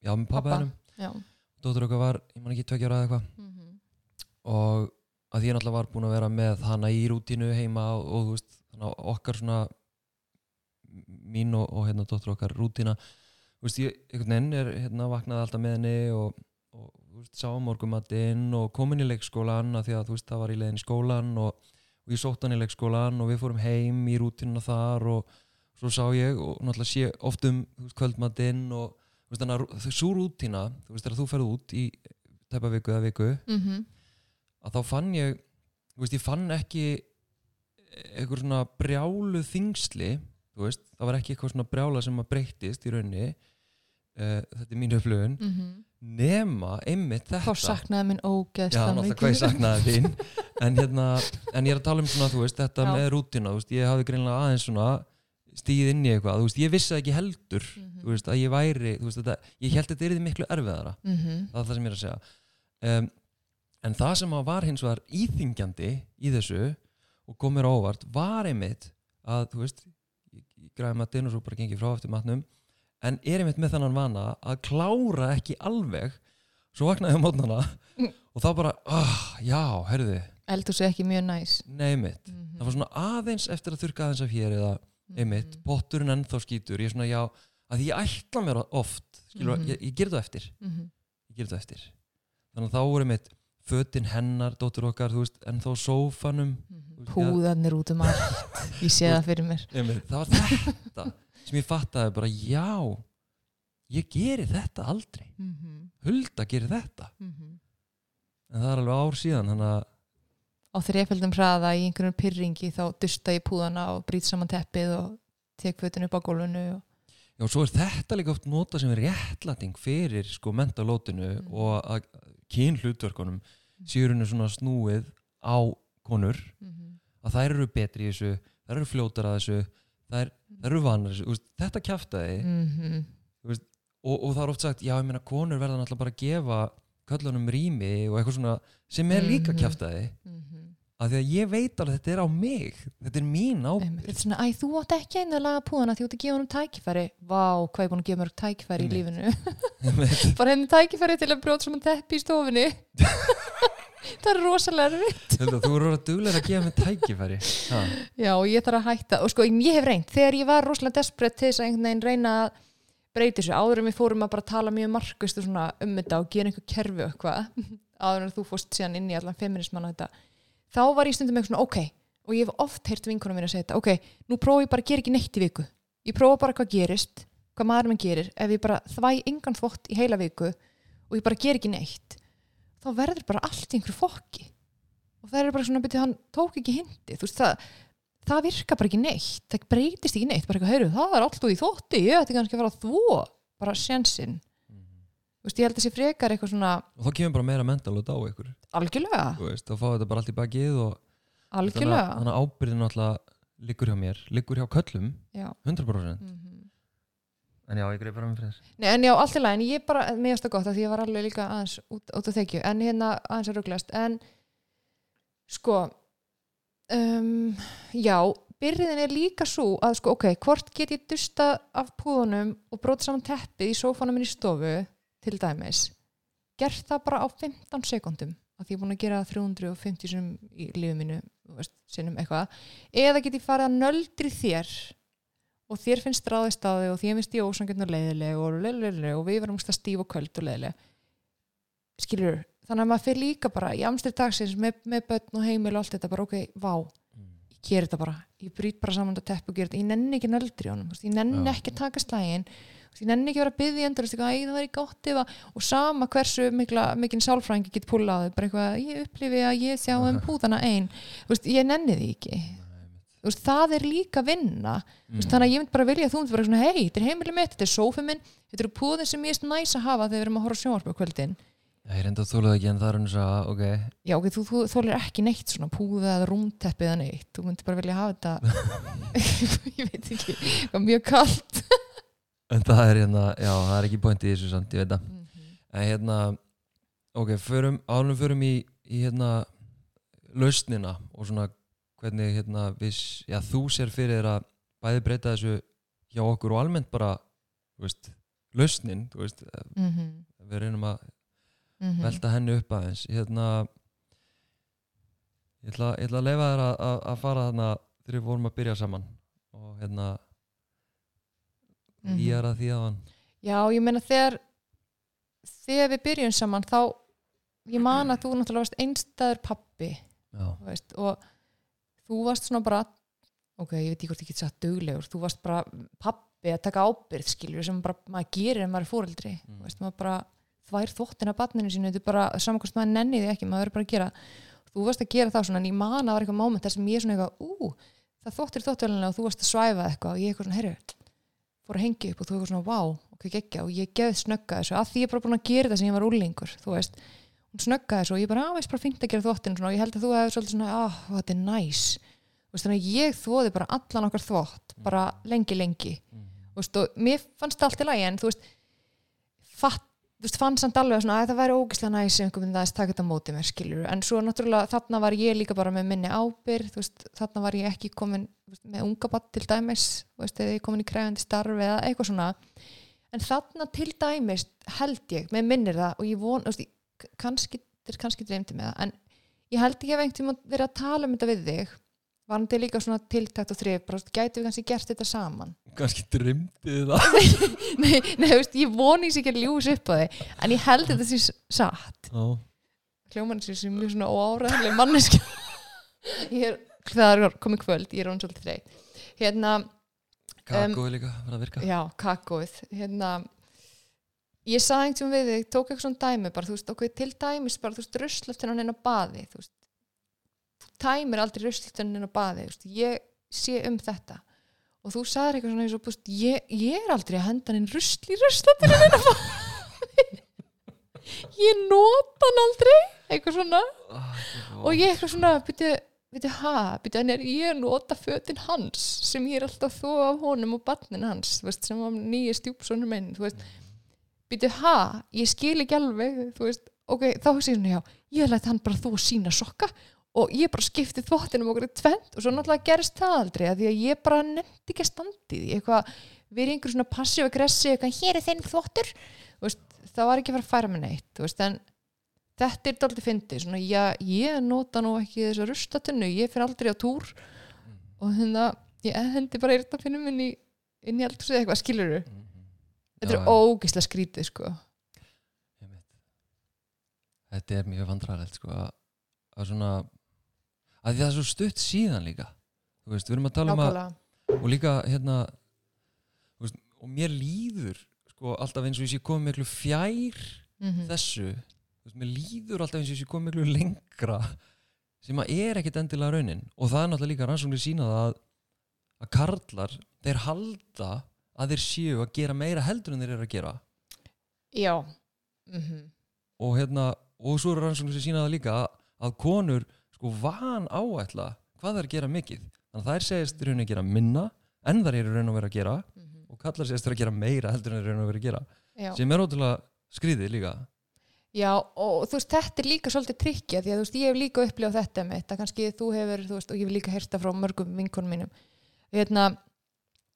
Speaker 1: já, með pappa
Speaker 2: Pabba.
Speaker 1: hennum
Speaker 2: já.
Speaker 1: Dóttur okkar var, ég man ekki tveggja ára eða eitthvað.
Speaker 2: Mm -hmm.
Speaker 1: og að ég náttúrulega var búin að vera með hana í rútínu heima og, og þú veist, þannig að okkar svona mín og, og hérna dóttur okkar rútína. Þú veist, ég einhvern veginn er hérna vaknaði alltaf með henni og, og þú veist, sá morgumatinn og komin í leikskólan af því að þú veist, það var í leiðin í skólan og, og ég sótt hann í leikskólan og við fórum heim í rútinuna þar og svo sá ég og náttúrulega sé oft um kvöldmatinn og þú veist, þannig að svo rútina, þú veist, þegar þú ferð út í tæpa viku eða viku
Speaker 2: mm
Speaker 1: að þá fann ég þú veist, ég fann ekki eitthvað svona brjálu þingsli veist, það var ekki eitthvað svona brjála sem að breyttist í raunni uh, þetta er mín upplöfun nema einmitt þetta.
Speaker 2: Þá saknaði minn
Speaker 1: Já,
Speaker 2: ógeðslega
Speaker 1: náttúrulega hvað ég saknaði þín? En, hérna, en ég er að tala um svona, þú veist, þetta
Speaker 2: Já.
Speaker 1: með rútina, veist, ég hafði greinlega aðeins svona stíð inn í eitthvað, þú veist, ég vissi ekki heldur
Speaker 2: Mhm.
Speaker 1: þú veist, að ég væri, þú veist, þetta ég held að þetta er miklu erfiðara,
Speaker 2: Mhm.
Speaker 1: það er það sem ég er að segja. Um, en það sem var hins vegar íþingjandi í þessu og kom mér á óvart, var einmitt að, þú veist, ég, ég græði matinn og svo bara gengi frá eftir matnum en er einmitt með þannan vana að klára ekki alveg svo vaknaði ég á mótnana
Speaker 2: Mm.
Speaker 1: og þá bara, ah, já, herðu
Speaker 2: Eldhúsið ekki mjög næs
Speaker 1: nei mitt,
Speaker 2: Mhm.
Speaker 1: það var svona aðeins eftir að þurka aðeins af hér eða einmitt,
Speaker 2: Mhm.
Speaker 1: potturinn ennþá skýtur ég er svona, já, að því ég ætla mér oft skilur,
Speaker 2: Mhm.
Speaker 1: ég, ég ger það eftir
Speaker 2: Mhm.
Speaker 1: ég ger það eftir þannig að þá voru mitt fötin hennar, dóttur okkar, þú veist, ennþá á sófanum
Speaker 2: Mhm.
Speaker 1: veist,
Speaker 2: Púðarnir út um allt Ég sé það fyrir mér
Speaker 1: það var þetta sem ég fattaði bara, já ég geri þetta aldrei
Speaker 2: Mhm.
Speaker 1: Hulda gerir þetta
Speaker 2: Mhm.
Speaker 1: en það er alveg ár síðan að
Speaker 2: Á þrefjöldum hraða í einhverjum pyrringi þá dusta ég púðana og brýt saman teppið og tek fötin upp á gólfinu og...
Speaker 1: Já, og svo er þetta líka oft nota sem er réttlæting fyrir sko mentalótinu
Speaker 2: Mm.
Speaker 1: og að henni svona snúið á konur
Speaker 2: Mhm.
Speaker 1: að þær eru betri í þessu, þær eru fljótar að þessu þær, þær eru vanar þessu, veist, þetta kjaftaði
Speaker 2: Mhm.
Speaker 1: og, og það er oft sagt, já, ég meina konur verða náttúrulega bara að gefa köllunum rými og eitthvað svona sem er líka
Speaker 2: Mhm.
Speaker 1: Að því að ég veit alveg að þetta er á mig. Þetta er mín
Speaker 2: Einmitt, Þetta er svona, æ, þú átt ekki einu að laga púðana því þú átt að gefa honum tækifæri. Vá, hvað ég búin að gefa mörg tækifæri í lífinu. Bara henni tækifæri til að brjóta saman teppi í stofunni. Það er rosalega erfitt.
Speaker 1: Þú eru að duglega að gefa mig tækifæri. Ha.
Speaker 2: Já, og ég þarf að hætta. Og sko, ég hef reynd, þegar ég var rosalega desperate til þess að einhvern veginn reyna að breyti þessu, áður en við fórum að bara tala mjög markvist og svona um þetta og gera einhver kerfi og eitthvað, áður en þú fórst síðan inn í allan feminismann og þetta þá var ég stundum eitthvað svona, ok. Og ég hef oft heyrt vinkunum mín að segja þetta, ok nú prófa ég bara að gera ekki neitt í viku. Ég prófa bara hvað gerist, hvað maður minn gerir. Ef ég bara þvæ engan þvott í heila viku og ég bara ger ekki neitt þá verður bara allt í einhverju fokki. Og það er bara svona, byrju, hann tók ekki hindi þú veist það, það virkar bara ekki neitt. Það breytist ekki neitt, bara eitthvað, heyrðu, það er allt út í þótti, ég ætti kannski að fara að þvó bara sjensinn þú veist, ég held að sé frekar eitthvað svona
Speaker 1: og þá kemur bara meira mental út á ykkur.
Speaker 2: Algjörlega,
Speaker 1: þá fá þetta bara allt í bakið og
Speaker 2: algjörlega.
Speaker 1: Að- þannig að ábyrðin alltaf liggur hjá mér, liggur hjá köllum
Speaker 2: já.
Speaker 1: 100%
Speaker 2: Mm
Speaker 1: en já, ég greið bara með fyrir
Speaker 2: Nei, en já, allt í lagi, en ég bara, finnst það gott af því ég var alveg líka aðeins út, út á þekju. En hérna aðeins að rugglast en sko um, já, byrðin er líka svo að sko, ok, hvort get ég dusta af púðunum og brota saman teppið í sófanum minn í stofu til dæmis gert það bara á 15 sekundum að því ég er búin að gera það 350 sem í lífið mínu, eða get ég farið að nöldri þér og þér finnst ráðist á þig og þér finnst ég ósangjarn og leiðileg og, og við verðum stíf og köld og leiðileg skilur, þannig að maður fyrir líka bara í amstri dagsins með, með börn og heimil og allt þetta bara ok, vá, ég ger þetta bara. Ég brýt bara saman þetta tepp og ger þetta. Ég nenni ekki nöldri honum, ég nenni ekki að taka slægin ég nenni ekki að vera að byggja endur það væri gott ef að og sama hversu mikla, mikinn sálfræðingi get púlaði bara eitthvað, ég upplifi að ég sjá um púðana ein, þú veist, ég nenni því ekki. Veist, það er líka vinna. Mm. veist, þannig að ég myndi bara vilja að þú myndi bara svona hei, þetta er heimili mitt, þetta er sófi minn þetta eru púðin sem ég er næs að hafa þegar við erum að horfa á sjónvarpu á kvöldin.
Speaker 1: Ég reynda að þóla það ekki en það er hann að, ok.
Speaker 2: Já, ok, þú, þú þólir ekki neitt svona púða eða rúmteppi eða neitt. Þú myndi bara vilja hafa þetta. Ég veit ekki, það mjög kallt
Speaker 1: en það er hérna, já, það er ekki pointi í þessu samt, ég veit það en hérna, ok, förum, ánum förum í, í hérna lausnina og svona hvernig hérna við, já, þú sér fyrir þér að bæði breyta þessu hjá okkur og almennt bara, veist lausnin, þú veist,
Speaker 2: mm -hmm.
Speaker 1: við reynum að
Speaker 2: Mm -hmm.
Speaker 1: velta henni upp aðeins hérna ég ætla, ég ætla að leifa þér að, að, að fara þarna þegar við vorum að byrja saman og hérna
Speaker 2: Mhm.
Speaker 1: ég er að því að hann.
Speaker 2: Já, ég meina þegar þegar við byrjum saman þá ég man að þú náttúrulega varst einstæður pappi veist, og þú varst svona bara ok, ég veit ekki hvort ég get sagt duglegur þú varst bara pappi að taka ábyrð skilur sem bara maður gerir en maður er fóreldri
Speaker 1: Mm.
Speaker 2: veist, maður bara þvær þvottin af barninu sínu, þetta er bara hvort maður nenni því ekki, maður verður bara að gera. Þú varst að gera það svona, en ég man að það var eitthvað moment þar sem ég svona eitthvað, ú, það þvottir þvottilega og þú varst að svæfa eitthvað. Og ég eitthvað svona, herru fór að hengja upp og þú eitthvað svona, vá, ok, geggja. Og ég geð snögga þessu, að því ég er bara búin að gera það sem ég var úlingur, þú veist. Hún snögga þessu og ég bara, á, veist bara fínt að gera þvottinn svona, og ég held að þú hefði svolítið svona, á, þetta er næs veist, þannig að ég þvoði bara allan okkar þvott, bara lengi, lengi. Þú veist, og mér fannst það allt í lagi en þú veist, fatt, þú veist fann samt alveg svona að það væri ógislega næs ef einhver myndi aðeins taka þetta á móti mér skilur en svo náttúrulega þarna var ég líka bara með minni ábyrð þú veist, þarna var ég ekki komin veist, með unga batt til dæmis þú veist, eða ég komin í kræfandi starfi eða eitthvað svona. En þarna til dæmis held ég, með minnir það og ég von, þú veist, kannski kannski dreymdi með það en ég held ég hef einhvern tímann verið að tala um þetta við þig var þetta líka svona tiltækt og þrif? Bara, þú veist, gætu við kannski gert þetta saman?
Speaker 1: Kannski drymdi það.
Speaker 2: Nei, nei, þú veist, ég voni sér ekki að ljús upp á þig en ég held þetta sé satt.
Speaker 1: Já,
Speaker 2: hljóman sér sem mjög svona óáræðileg manneski ég er, það er komið kvöld ég er hún svolítið þreyt hérna,
Speaker 1: kakói líka var að virka.
Speaker 2: já, kakóið. Hérna ég sagði einhvern við þig, tók eitthvað svona dæmi bara, þú veist, okkur til dæmis bara, þú veist, ruslaftin hann inn á baði þú veist, þú tæmir aldrei ruslaftin inn á baði, ég sé um þetta. Og þú sagðir eitthvað svona þú veist, ég, ég er aldrei að henda hann inn rusl í ruslaftin inn á baði ég nota hann aldrei eitthvað svona. Og ég eitthvað svona, byrju, byrju, ha, byrju, er ég að nota fötin hans sem ég er alltaf þó af honum og barnin hans, veist, sem var nýja stjúpsonur minn, þú veist, byrju, ha, ég skil ekki alveg, þú veist, ok, þá hugsa ég svona, já, ég læt hann bara þú sína sokka og ég bara skipti þvottinum okkur í tvent og svo náttúrulega gerist það aldrei að því að ég bara nefndi ekki að standi því. Eitthvað, erum einhver svona passiv aggressi, eitthvað, hér er þinn þvottur. Það var ekki að fara að færa mig neitt veist, en þetta er dálítið fyndið, svona, já, ég nota nú ekki þessa rustatunnu, ég fyrir aldrei á túr og hérna ég hendi bara eyrta finnum inn í inn í aldrei eitthvað, skilur þetta
Speaker 1: Já,
Speaker 2: er
Speaker 1: já.
Speaker 2: ógislega skrítið, sko.
Speaker 1: Þetta er mjög vandræðilegt sko að, að svona að því það er svo stutt síðan líka. Þú veist, við erum að tala um að og líka hérna veist, og mér líður sko alltaf eins og ég sé komið miklu fjær
Speaker 2: mm
Speaker 1: þessu þú veist, mér líður alltaf eins og ég sé komið miklu lengra sem að er ekkit endilega raunin. Og það er náttúrulega líka rannsóknir sína það að, að karlar þeir halda að þeir séu að gera meira heldur en þeir eru að gera.
Speaker 2: Já. Mm
Speaker 1: og hérna og svo eru rannsóknir sem sína það líka að konur sko van áætla hvað það er að gera mikið. Þannig að þær segist í rauninni að gera minna en þær eru raun að vera að gera og kallar segist þeir að gera meira heldur en þeir eru raun að vera að gera
Speaker 2: já.
Speaker 1: sem er ótrúlega skrýðið líka.
Speaker 2: Já, og þú veist, þetta er líka svolítið tryggja því að þú veist, ég hef líka upplifað þetta með þetta, kannski þú hefur, þú veist, og ég hef líka heyrta frá mörgum vinkonum mínum. Hérna,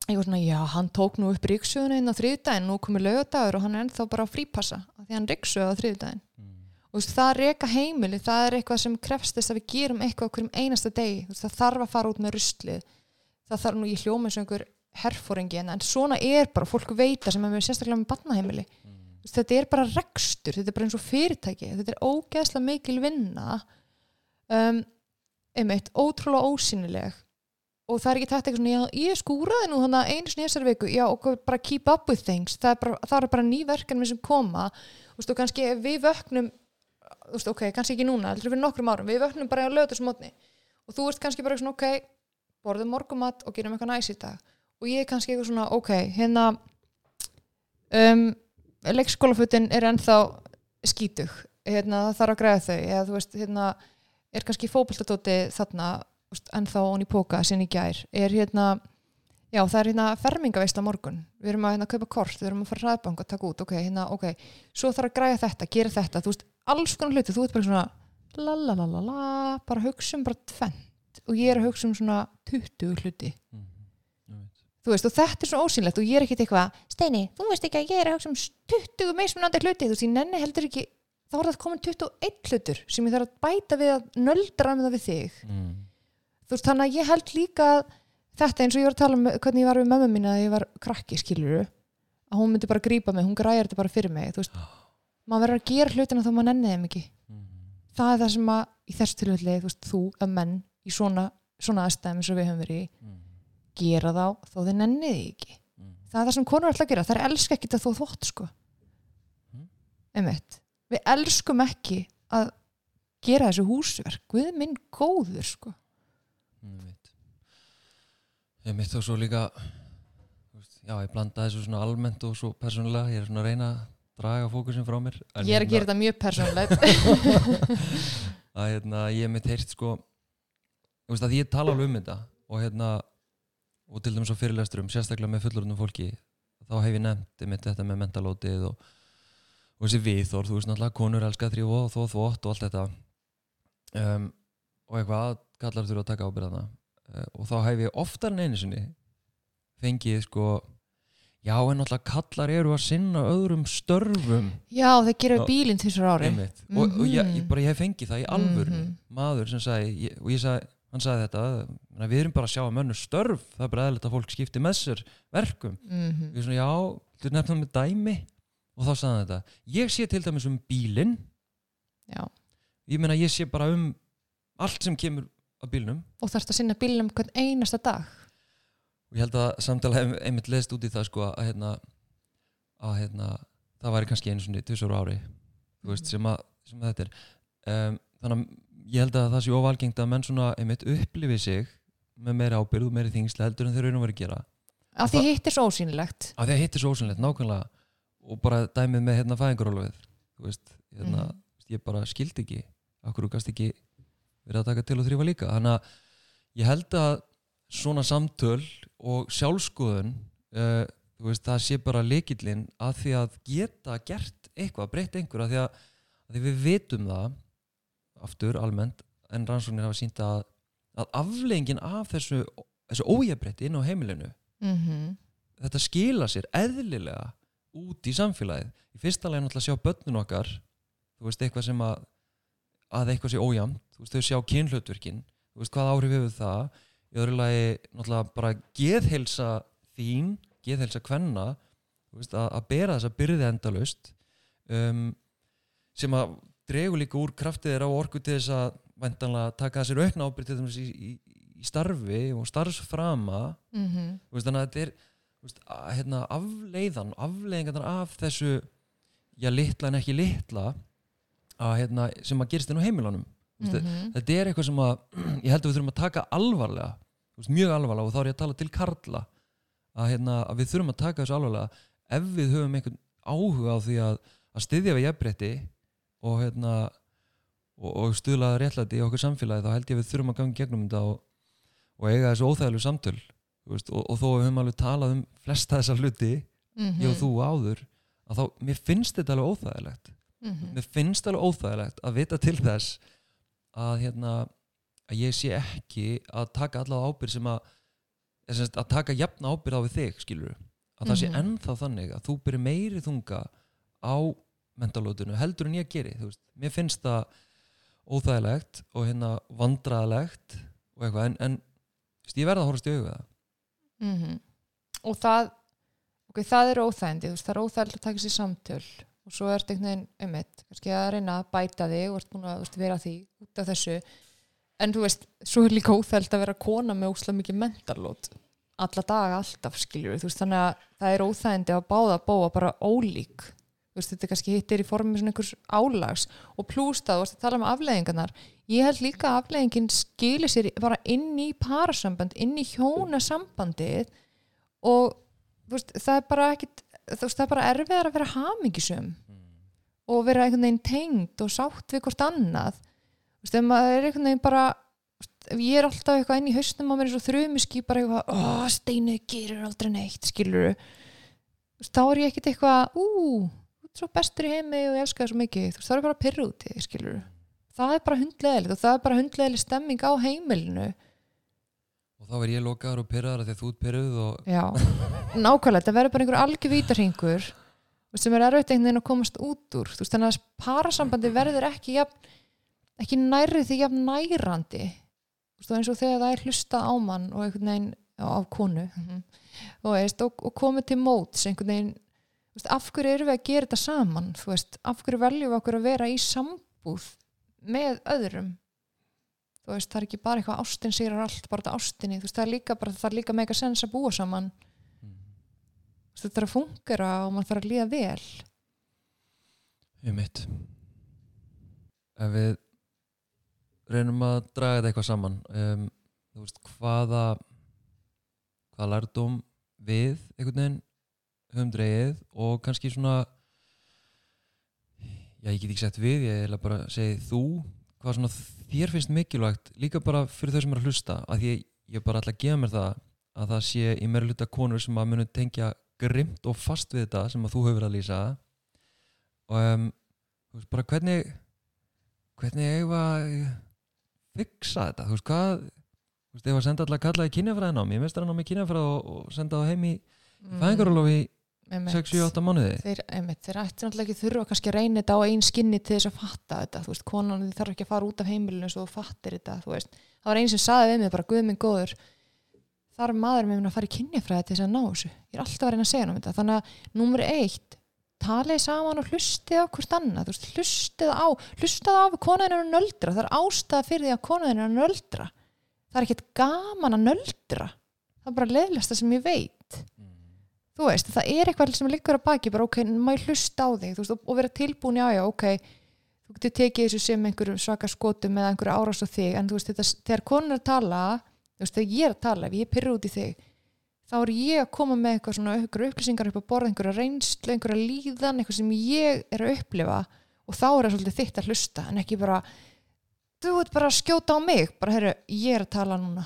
Speaker 2: ég var svona, já, hann tók nú upp ríksjöðuna inn á þriðdæðin, nú komið lögadagur og hann er ennþá bara að frípassa því hann ríksjöð á þú veist, það reka heimili, það er eitthvað sem krefst þess að við gerum eitthvað á hverjum einasta degi. Veist, það þarf að fara út með ruslið. Það þarf nú, og einhver herfóringi en, en svona er bara, fólk veita sem er með sérstaklega með barnaheimili. Þú veist, þetta er bara rekstur, þetta er bara eins og fyrirtæki þetta er ógeðslega mikil vinna. Um, einmitt, ótrúlega ósynileg og það er ekki tætt eitthvað svona, já, ég skúraði nú þannig einu sinni í þessari viku, já, og bara keep up with things, það er bara, það er bara ný verkefni sem koma, þú veist, og kannski við vöknum, þú veist, ok, kannski ekki núna heldur fyrir nokkrum árum, við vöknum bara á lögutusmotni og þú ert kannski bara svona, ok borðum morgumat og gerum eitthvað næs í dag. Og ég er kannski eitthvað svona, ok, hérna um, leikskólafutin er ennþá skítug. Hérna, það þarf að græða þau. Eða þú veist, hérna, er kannski fótboltatóti þarna, ennþá onni póka sinni í gær, er hérna já, það er hérna fermingaveisla morgun. Við erum að hérna kaupa kort, við erum að fara ræðbank og taka út, ok, hérna, ok, svo þarf að græða þetta gera þetta, þú veist, alls konar hluti. Þú ert bara svona, la la la la la bara hugsa um bara tvent og ég er að hugsa um svona 20 hluti. Þú veist, og þetta er svo ósynlegt og ég er ekkit eitthvað, Steini, þú veist ekki að ég er að hugsa um 20 meismunandi hluti, þú veist, ég nenni heldur ekki þá er það komin 21 hlutur sem ég þarf að bæta við að nöldra með það við þig.
Speaker 1: Mm.
Speaker 2: þú veist, þannig að ég held líka að þetta eins og ég var að tala um hvernig ég var við mömmu mín að ég var krakki, skiluru að hún myndi bara grípa mig, hún græjar þetta bara fyrir mig þú veist, maður verður að gera hlutina þó maður nenni þeim ekki
Speaker 1: Mhm.
Speaker 2: það er það sem að í þessu tilfelli þú veist, þú að menn í svona, svona aðstæðum og við höfum verið í
Speaker 1: Mhm.
Speaker 2: gera þá þó þið nenni því ekki
Speaker 1: Mhm.
Speaker 2: það er það sem konur alltaf að gera, er elska ekki að þú þvott sko
Speaker 1: Mhm.
Speaker 2: einmitt, við elskum ekki að gera þessu húsverk Guð minn góður sko
Speaker 1: veit Ég mitt og svo líka Já, ég blanda þessu svona almennt og svo persónulega Ég er svona að reyna að draga fókusin frá mér
Speaker 2: ég er að gera þetta mjög persónlegt
Speaker 1: að hérna, ég mitt heyrt sko þú veist, að ég tala alveg um þetta og hérna og til dæmis á fyrirlesturum, sérstaklega með fullorðnum fólki þá hef ég nefnt mitt þetta með mentalótið og, og þessi viðþór, þú veist náttúrulega konur elska þrjú og þó þvótt og allt þetta. Um, og eitthvað kallar þurfa að taka ábyrðana og þá hef ég oftar en einu sinni fengið sko já en náttúrulega kallar eru að sinna öðrum störfum.
Speaker 2: Já, þeir gera bílinn þessar ári.
Speaker 1: Einmitt. og, og ég, ég,
Speaker 2: Mhm.
Speaker 1: bara, ég hef fengið það í alvöru
Speaker 2: Mhm.
Speaker 1: maður sem sagði ég, og ég sagði, hann sagði þetta við erum bara að sjá að mönnu störf. Það er bara eðlilegt að fólk skipti með sér verkum.
Speaker 2: Mm
Speaker 1: við svona já, þú nefnum með dæmi? Og þá sagði hann þetta. Ég sé til dæmis um bílinn.
Speaker 2: Já.
Speaker 1: ég meina ég sé bara um allt sem kemur á bílnum.
Speaker 2: Og þarfst að sinna bílnum hvern einasta dag?
Speaker 1: Og ég held að samtala hef einmitt leðst út í það sko að hérna, að hérna það væri kannski einu svona tvisar ári þú veist, sem, að, sem að þetta er. Um, þannig að ég held að það sé ofalgengt að menn svona einmitt upplifi sig með meiri ábyrð og meiri þingsla heldur en þeir raun og verið að gera.
Speaker 2: Af því hitt er svo ósýnilegt.
Speaker 1: Að því hittir svo ósynlegt, nákvæmlega. Og bara dæmið með hérna fæðingarólfið þú veist, hérna,
Speaker 2: Mhm.
Speaker 1: ég bara skildi ekki, okkur gast ekki verið að taka til og þrýfa líka. Þannig að ég held að svona samtöl og sjálfskoðun uh, þú veist, það sé bara leikillinn að því að geta gert eitthvað, breytt einhver að því að, að því við vitum það aftur almennt en rannsóknir hafa sínt að, að afleggingin af þessu, þessu ójabretti inn á heimilinu
Speaker 2: mm
Speaker 1: þetta skila sér eðlilega út í samfélagið. Í fyrsta lagi náttúrulega sjá börnun okkar þú veist eitthvað sem að að eitthvað sé ójamt, þú veist þau sjá kynhlutverkin, þú veist hvað áhrif hefur það í öðru lagi náttúrulega bara geðhelsa þín geðhelsa kvenna þú veist, að, að bera þessa byrði endalaust um, sem að dregur líka úr kraftið þeirra og orku til þess að væntanlega taka þessir aukna dæmis í, í, í starfi og starfsframa
Speaker 2: -hmm.
Speaker 1: Þú veist, þannig að þetta er veist, að, hérna, afleiðan, afleiðingarnar af þessu já, litla en ekki litla að, hérna, sem að gerist inn á heimilunum mm
Speaker 2: Mhm.
Speaker 1: þetta er eitthvað sem að ég held að við þurfum að taka alvarlega veist, mjög alvarlega og þá er ég að tala til Karla að, hérna, að við þurfum að taka þessu alvarlega ef við höfum einhvern áhuga á því að, að styðja við jafnbretti og, hérna, og, og stuðla réttlæti í okkur samfélagi þá held ég að við þurfum að ganga gegnum þetta og, og eiga þessu óþægilegu samtöl veist, og, þó við höfum alveg talað um flesta þessar hluti,
Speaker 2: Mhm.
Speaker 1: ég og þú áður að þá, mér finnst þetta alveg óþægilegt
Speaker 2: Mhm.
Speaker 1: mér finnst alveg óþægilegt að vita til þess að hérna að ég sé ekki að taka alla ábyrð sem að að taka jafna ábyrð á við þig skilur að það sé
Speaker 2: Mhm.
Speaker 1: ennþá þannig að þú byrja meiri þunga á mentalótinu heldur en ég geri mér finnst það óþægilegt og hérna vandraðalegt og eitthvað en, en veist, ég verða að horfast í auga það
Speaker 2: Mhm. og það ok, það er óþægindi, það er óþægild að taka sér samtöl og svo er þetta einhvern veginn einmitt, kannski að reyna að bæta þig og ert búin að veist, vera að því út af þessu. En þú veist, svo er líka óþægild að vera kona með óslega mikið mentalót alla daga alltaf skiljur veist, þannig að það er óþægindi að báða bóa bara ólík. Veist, þetta kannski hittir í formi svona einhvers álags. Og plúst að þú veist að tala um afleðingarnar ég held líka að afleðingin skilir sér bara inn í parasamband inn í hjónasambandið. Og veist, það er bara ekkit þú veist, það er bara erfiðar að vera hamingisum og vera einhvern veginn tengd og sátt við hvort annað. Þú veist, ef maður er einhvern veginn bara ef ég er alltaf eitthvað inn í hausnum á mér eins og þrjumiski bara eitthvað, ó, steinu gerir aldrei neitt, skilur þá er ég ekkit eitthvað, ú þú ert svo bestur í heimi og ég elska það svo mikið. Þú veist, þá er ég bara pyrru úti, skilur það er bara hundleðilegt og það er bara hundleðileg stemming á heimilinu
Speaker 1: og þá verð ég lokaður og pyrraður að þú ert pyrruð og
Speaker 2: Já, nákvæmlega, það verður bara einhver algjör vítarhingur sem er erfitt einhvern veginn að komast út úr veist, þannig að parasambandi verður ekki jafn, ekki nærri því jafn nærandi veist, og eins og þegar það er hlusta á mann og einhvern veginn á, konu og, veist, og, og komið til móts einhvern veginn veist, af hverju erum við að gera þetta saman af hverju veljum við okkur að vera í sambúð með öðrum þú veist, það er ekki bara eitthvað ástin sér allt, bara þetta ástinni. Þú veist, það er líka bara, það er líka mega sens að búa saman.
Speaker 1: Mm.
Speaker 2: Þetta er að fungera og mann þarf að líða vel.
Speaker 1: Ég mitt Ef við reynum að draga þetta eitthvað saman um, þú veist, hvaða hvaða lærdóm við einhvern veginn höfum dreigið og kannski svona já, ég get ekki sett við, ég er bara að segja þú, hvað svona þér finnst mikilvægt, líka bara fyrir þau sem er að hlusta, að ég, ég bara ætla að gefa mér það að það sé í meira hluta konur sem að munu tengja grimt og fast við þetta sem að þú hefur að lýsa. Og um, þú veist bara hvernig hvernig við að fixa þetta, þú veist hvað þú veist, ef að senda allar kallaði kynjafræðin á mér mestar hann á mig kynjafræð og, og senda það heim í
Speaker 2: Mm,
Speaker 1: fæðingarólof í
Speaker 2: einmitt.
Speaker 1: 6-7-8 mánuði?
Speaker 2: Þeir, einmitt, þeir ætti náttúrulega ekki þurfa kannski að reyna þetta á einn skinni til þess að fatta þetta veist, konan þarf ekki að fara út af heimilinu svo þú fattir þetta, það var einn sem saði við mig bara, guð minn góður þar maður með að fara í kynjafræði til þess að ná þessu, ég er alltaf að reyna að segja um þetta. Þannig að númer eitt talið saman og hlustið á hvort annað veist, hlustið á, hlustið á við konaðin er að nöldra, það er ástæða fyrir því að konaðin er að nöldra. Það er ekkert gaman að nöldra. Það er bara leðlasta sem ég veit þú veist, það er eitthvað sem liggur að baki bara ok, maður hlusta á þig? Veist, og, og vera tilbúin, já, já, ok þú getur tekið þessu sem einhverjum svaka skotum eða einhverju árás á þig, en þú veist þetta, þegar konur tala, þú veist, þegar ég er að tala ef ég pyrra út í þig þá er ég að koma með eitthvað svona upplýsingar upp á borð, einhverju reynslu, einhverju líðan eitthvað sem ég er að upplifa og þá er það svolítið þitt að hlusta en ekki bara, þú ert bara að skjóta á mig bara, herru, ég er að tala núna.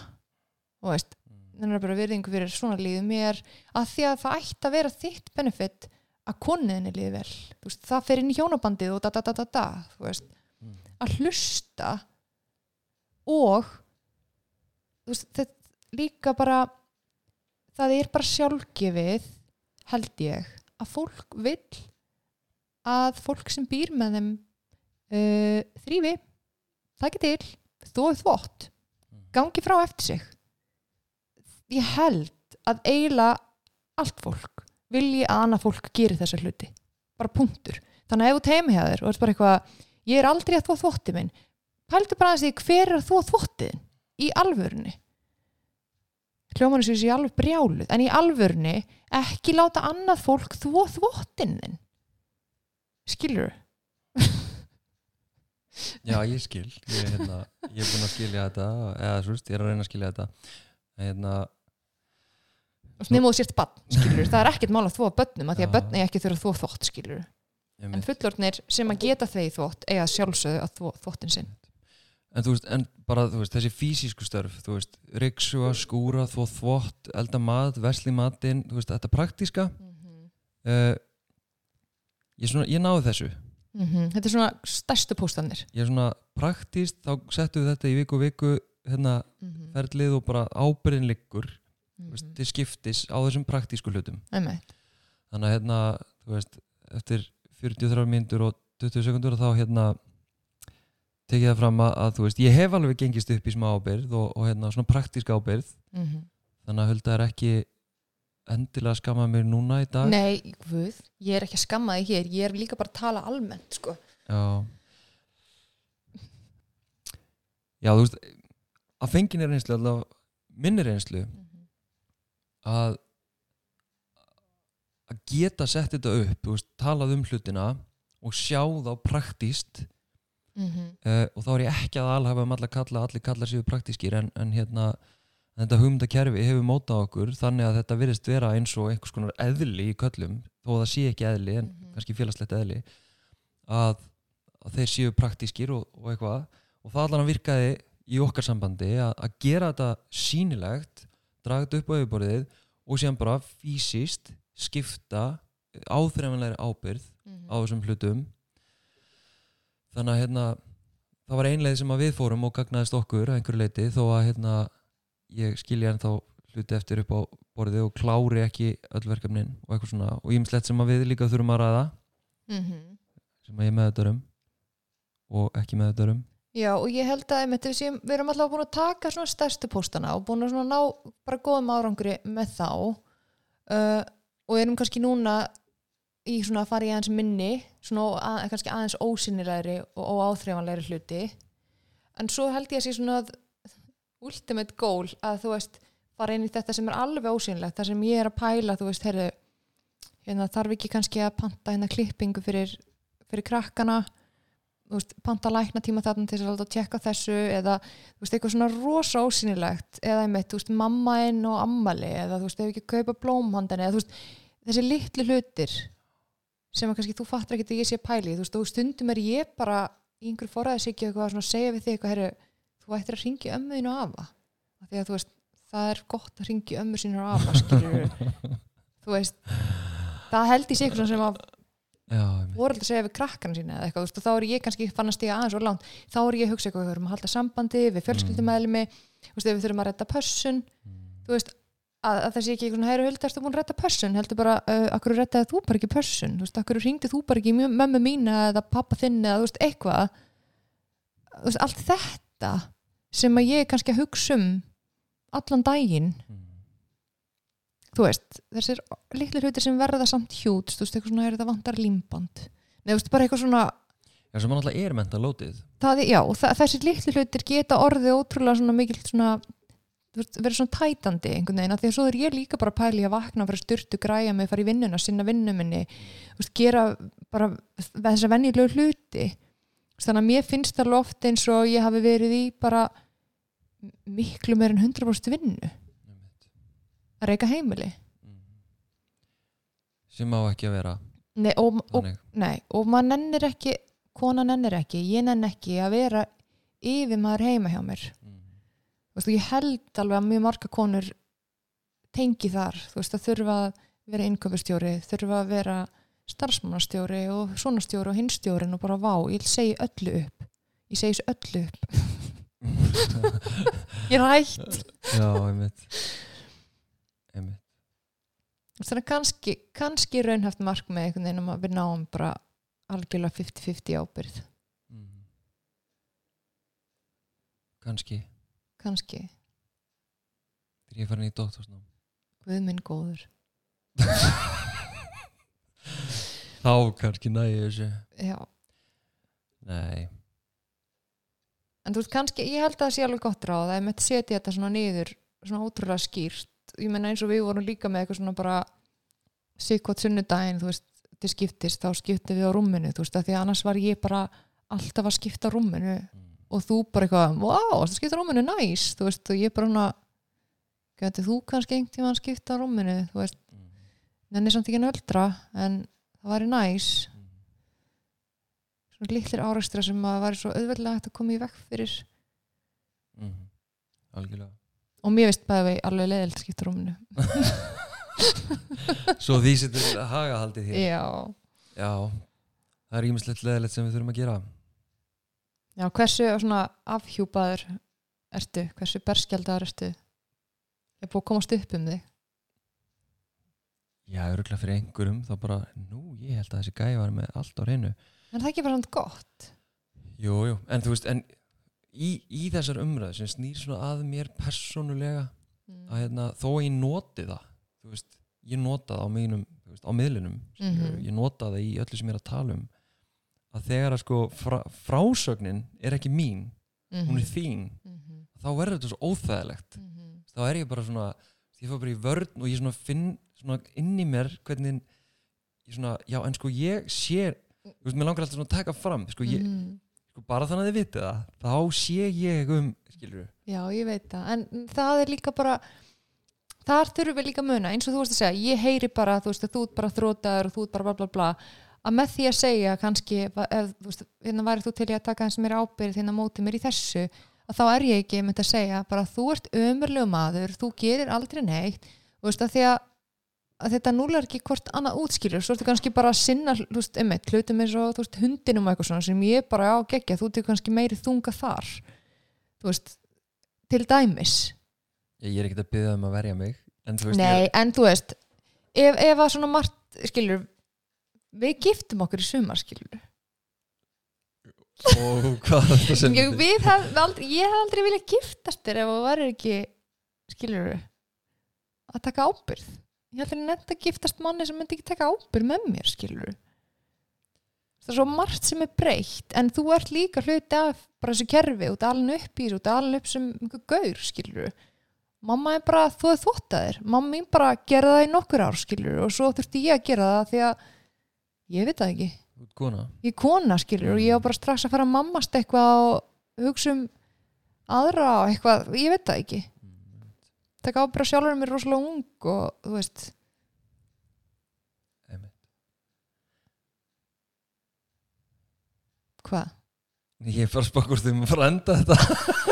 Speaker 2: Þú veist, þannig er bara virðingu fyrir svona líðu mér. Að því að það ætti að vera þitt benefit að konniðinni líði vel. Veist, það fer inn í hjónabandið og da da da da da veist,
Speaker 1: Mm.
Speaker 2: að hlusta og veist, þetta líka bara það er bara sjálfgefið held ég að fólk vill að fólk sem býr með þeim uh, þrýfi taki til, þóið þvott gangi frá eftir sig ég held að eiginlega allt fólk vilji að annað fólk geri þessa hluti. Bara punktur, þannig að ef þú teimi hjá þér og er bara eitthvað, ég er aldrei að þvó þvotti minn pældu bara að því hver er þvó þvottiðin í alvörunni? Hljómanu sér sér alveg brjáluð en í alvörunni ekki láta annað fólk þvó þvottin þinn. Skilur
Speaker 1: Já, ég skil. Ég, hérna, ég er búin að skilja þetta eða svo veist, ég er að reyna að skilja þetta. Hérna,
Speaker 2: nema þú sért bann, skilur það er ekkert mál að þvó bönnum að því að bönn eiga ekki þurfa að þvó þvott, skilur en
Speaker 1: mynd,
Speaker 2: fullorðnir sem að geta þeir þvott eiga sjálfsögðu að þvó þvottin sinn.
Speaker 1: En þú veist, en bara þú veist, þessi fysísku störf, þú veist riksuga, skúra, þvó þvott, elda mat versli matinn, þú veist, þetta praktíska. Uh, ég, svona, ég náði þessu.
Speaker 2: Mhm, Þetta er svona stærstu póstanir.
Speaker 1: Ég er svona praktíst, þá settu við þetta í viku viku hérna
Speaker 2: mm
Speaker 1: ferlið og bara ábyrðin veist,
Speaker 2: -hmm.
Speaker 1: til skiptis á þessum praktísku hlutum
Speaker 2: Einmitt.
Speaker 1: þannig að hérna, veist, eftir 43 mínútur og 20 sekundur þá hérna tekið það fram að, þú veist, ég hef alveg gengist upp í smá ábyrð og, og hérna svona praktíska ábyrð
Speaker 2: Mhm.
Speaker 1: þannig að hulda er ekki endilega að skamma mér núna í dag
Speaker 2: Nei, guð, ég er ekki að skamma þig hér ég er líka bara að tala almennt sko.
Speaker 1: Já Já, þú veist að fengin er reynslu, allavega minni reynslu að að geta sett þetta upp veist, talað um hlutina og sjá þá praktíst
Speaker 2: mm
Speaker 1: uh, og þá er ég ekki að alhafa um alla kalla, allir kallar séu praktískir en, en hérna þetta hugmyndakerfi hefur mótað okkur þannig að þetta virðist vera eins og einhvers konar eðli í köllum, þó að það sé ekki eðli en
Speaker 2: Mhm.
Speaker 1: kannski félagslegt eðli að, að þeir séu praktískir og, og eitthvað og það allan að virkaði í okkar sambandi að, að gera þetta sýnilegt draga þetta upp á yfirborðið og síðan bara fysiskt skipta áþreifanlegri ábyrð á þessum hlutum. Þannig að hérna það var einleið sem að við fórum og gagnaðist okkur að einhverju leiti þó að hérna ég skilja ennþá hluti eftir upp á borðið og klári ekki öll verkefnin og eitthvað svona og ímislegt sem að við líka þurfum að ræða. Sem að ég með þetta um og ekki með þetta um
Speaker 2: Já, og ég held að einmitt, séum, við erum alltaf búin að taka svona stærstu póstana og búin að ná bara góðum árangri með þá uh, og erum kannski núna í svona að fara í aðeins minni svona að, kannski aðeins ósynilegri og óáþreifanlegri hluti. En svo held ég að sé svona að ultimate goal að þú veist fara inn í þetta sem er alveg ósynlegt það sem ég er að pæla, þú veist, heyrðu hérna, þarf ekki kannski að panta hérna klippingu fyrir, fyrir krakkana veist, panta lækna tíma þarna til að að tjekka þessu eða, veist, eitthvað svona rosa ósynilegt eða einmitt, veist, mammainn og ammali eða, þú veist, ef ekki kaupa blómhandin eða, þessi litlu hlutir sem að kannski þú fattar ekki að ég sé að pæli, þú veist, og stundum er ég bara í einhverju forræðis ekki eitthvað svona að segja við þig eitthvað, herru, þú ættir að ringja ömmuðinu afa, af því að þú veist það er gott að ringja ömmu sínur og afa skilur þú veist það held í sig eitthvað sem að voru að segja við krakkarna sína eða eitthvað, þá er ég kannski fann að stiga aðeins og langt, þá er ég að hugsa eitthvað við þurfum að halda sambandi, við ef við þurfum að redda pössun. Þú veist, að, að sé ekki eitthvað Hulda, ertu búin að redda pössun, heldur bara uh, akkur reddaði þú bara ekki pössun, þú veist, akkur ringdi þú bara ekki mömmu mína eða pappa þinn eða þú veist, eitthvað? Þú veist, allt þetta sem að ég kannski að hugsa um allan daginn
Speaker 1: Mm.
Speaker 2: Þú veist, þessir litlu hlutir sem verða samt hjút, þú veist, eitthvað svona er þetta vantar límband, nei, þú veist, bara eitthvað svona
Speaker 1: Já, sem alltaf er mental loaded
Speaker 2: það, já, þessir litlu hlutir geta orðið ótrúlega svona mikil svona verið svona tætandi einhvern veginn, því að svo er ég líka bara að í að vakna fyrir styrtu, græja mig, fara í vinnuna sinna vinnu minni, þú veist, gera bara þessar venjulegu hluti. Þannig að mér finnst það loft eins og ég hafi verið í bara miklu meir en 100% vinnu. Að reyka heimili.
Speaker 1: Sem á ekki að vera
Speaker 2: Nei, og, og, nei, og maður nennir ekki kona nennir ekki, ég nenn ekki að vera yfir maður heima hjá mér.
Speaker 1: Mm.
Speaker 2: Veist, ég held alveg að mjög marga konur tengi þar, þú veist, að þurfa að vera innköpustjóri, þurfa að vera starfsmannastjóri og svona stjóri og hinstjórin og bara vá, ég segi öllu upp. Ég segi þessu öllu upp. Ég er hætt.
Speaker 1: Já, einmitt Einmitt
Speaker 2: þannig að kannski, kannski raunhaft markmið einhvern veginn um að við náum bara algjörlega 50-50 ábyrð
Speaker 1: mm. Kanski
Speaker 2: kannski,
Speaker 1: Þegar ég farin í dóttorsnám
Speaker 2: guð minn góður.
Speaker 1: Þá kannski næði þessu.
Speaker 2: Já,
Speaker 1: Nei.
Speaker 2: En þú veist kannski ég held að það sé alveg gott ráð að ég mætti setja þetta svona niður svona ótrúlega skýrt ég menna eins og við vorum líka með eitthvað svona bara sikkot sunnudaginn þú veist, til skiptist, þá skiptum við á rúminu þú veist, af því að annars var ég bara alltaf að skipta rúminu
Speaker 1: mm.
Speaker 2: og þú bara eitthvað, wow, það skipta rúminu næs þú veist, og ég bara svona gæti þú kannski einhvern tíma að skipta rúminu þú veist,
Speaker 1: Mm.
Speaker 2: nenni samt ekki nöldra en það væri næs
Speaker 1: Mm.
Speaker 2: svona litlir árekstra sem að væri svo auðveldlega hægt að koma í vekk fyrir
Speaker 1: Mm. Algjörlega
Speaker 2: og mér veist bæði vegi alveg leðilt skipta rúminu.
Speaker 1: Svo því setur að haga haldið hér.
Speaker 2: Já,
Speaker 1: Já Það er ímislegt leðilegt sem við þurfum að gera.
Speaker 2: Já, hversu afhjúpaður ertu, hversu berskjaldaður ertu? Er búið að komast upp um þig?
Speaker 1: Já, öruglega fyrir einhverjum þá bara, nú, ég held að þessi gæði var með allt á reynu
Speaker 2: en það er ekki bara svona gott?
Speaker 1: Jú, jú, en þú veist, en í, í þessar umræðu sem snýr svona að mér persónulega
Speaker 2: Mm.
Speaker 1: að hérna, þó ég noti það veist, ég nota það á mínum veist, á miðlunum, skilurðu,
Speaker 2: Mhm.
Speaker 1: ég nota það í öllu sem ég er að tala um að þegar að sko fra, frásögnin er ekki mín, hún er þín
Speaker 2: Mhm,
Speaker 1: þá verður þetta svo óþægilegt
Speaker 2: mhm,
Speaker 1: þá er ég bara svona, ég fór bara í vörn og ég svona finn svona inn í mér hvernig ég svona, já en sko ég sé, þú veist, mér langar alltaf svona að taka fram, sko, ég,
Speaker 2: mhm.
Speaker 1: Sko bara þannig að þið vitið það, þá sé ég um skilur
Speaker 2: Já, ég veit það, en það er líka bara þar þurfum við líka að muna eins og þú veist að segja, ég heyri bara þú veist að þú ert bara þrótaður og þú ert bara bla bla bla að með því að segja kannski ef, þú veist, hérna væri þú til í að taka eins meira ábyrð hérna á móti mér í þessu að þá er ég ekki með að segja bara þú ert ömurlegu maður, þú gerir aldrei neitt, þú veist að því að, að þetta núlar ekki hvort annað útskýrur. Svo ertu kannski bara að sinna þú veist, einmitt, hlutum eins og þú veist, hundinum eitthvað svona sem ég bara á geggja, þú tekur kannski meiri þunga þar. Þú veist, til dæmis.
Speaker 1: Ég, ég er ekkert að byggja um að verja mig en þú veist,
Speaker 2: Nei, en þú veist ef, ef að svona margt, skilur við giftum okkur í sumar, skilur.
Speaker 1: Ég, og hvað er þetta sem
Speaker 2: ég, við hef, aldrei, ég hef aldrei viljað giftast þér ef það var ekki skilur að taka ábyrð ég held að nefnt að giftast manni sem myndi ekki taka ábyrð með mér skilur það er svo margt sem er breytt en þú ert líka hluti af bara þessu kerfi út alveg upp í þessu út alveg upp sem einhver gaur skilur mamma er bara, þú er þvóttaðir mamma mín bara gera það í nokkur ár skilur og svo þurfti ég að gera það því að ég veit það ekki.
Speaker 1: Kona.
Speaker 2: Ég kona skilur og ég á bara strax að fara að mammast eitthvað og hugsa um aðra og eitthvað, ég veit það ekki taka á bara sjálfur mér rosalega ung og þú veist
Speaker 1: Einmitt.
Speaker 2: hvað?
Speaker 1: Ég spaka úr því að fara að enda þetta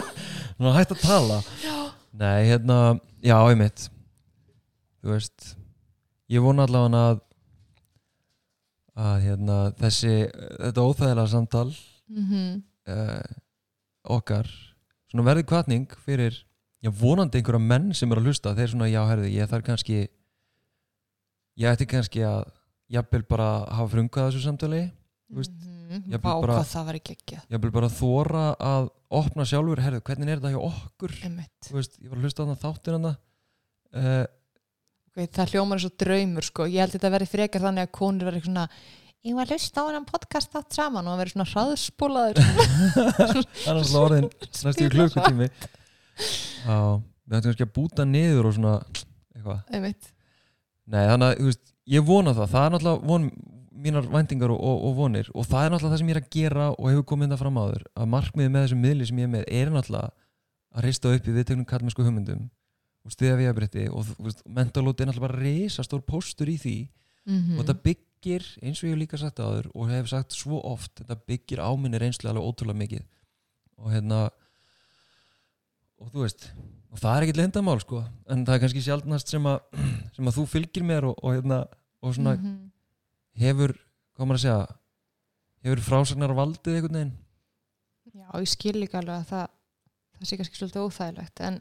Speaker 1: Nú hægt að tala
Speaker 2: Já.
Speaker 1: Nei, hérna, já, einmitt Þú veist Ég vona allavega að að hérna þessi þetta óþægilega samtal
Speaker 2: Mm -hmm.
Speaker 1: uh, okkar svona verði kvartning fyrir já, vonandi einhverja menn sem eru að hlusta þeir svona, já, herði, ég þarf kannski ég ætti kannski að jafnvel bara hafa frungað þessu samtali ég
Speaker 2: Vá,
Speaker 1: bara-
Speaker 2: það
Speaker 1: jafnvel bara þóra að opna sjálfur, herði, hvernig er þetta hjá okkur? Veist, ég var að hlusta á það þáttir hann uh,
Speaker 2: okay, það hljómar eins og draumur sko. ég held að þetta verði frekar þannig að konur verði svona ég var að hlusta á hennan podcast þátt saman. Og hann verði svona hraðspólaður.
Speaker 1: Annars var orðin næstu klukkutími já, við ættum kannski að búta niður og svona eitthvað.
Speaker 2: Einmitt.
Speaker 1: Nei, þannig að, þú veist, ég vona það. Það er náttúrulega von, mínar væntingar og, og, og vonir. Og það er náttúrulega það sem ég er að gera og hefur komið þetta fram áður. Að markmiðið með þessum miðli sem ég er með er náttúrulega að rista upp í viðtöknum kallmennsku hugmyndum og stiða við að breytti og mentalóti er náttúrulega bara risa stór póstur í því.
Speaker 2: Mm
Speaker 1: og þetta byggir, eins og ég hef líka sagt áður og hef sagt svo oft, þetta byggir áminni reynslu alveg ótrúlega mikið. Og hérna og þú veist, og það er ekkit lendamál sko, en það er kannski sjaldnast sem að, sem að þú fylgir mér og, og hérna, og svona
Speaker 2: Mhm.
Speaker 1: hefur, hvað maður að segja hefur frásagnar valdið einhvern veginn?
Speaker 2: Já, ég skil líka alveg að það það sé kannski svolítið óþægilegt. En,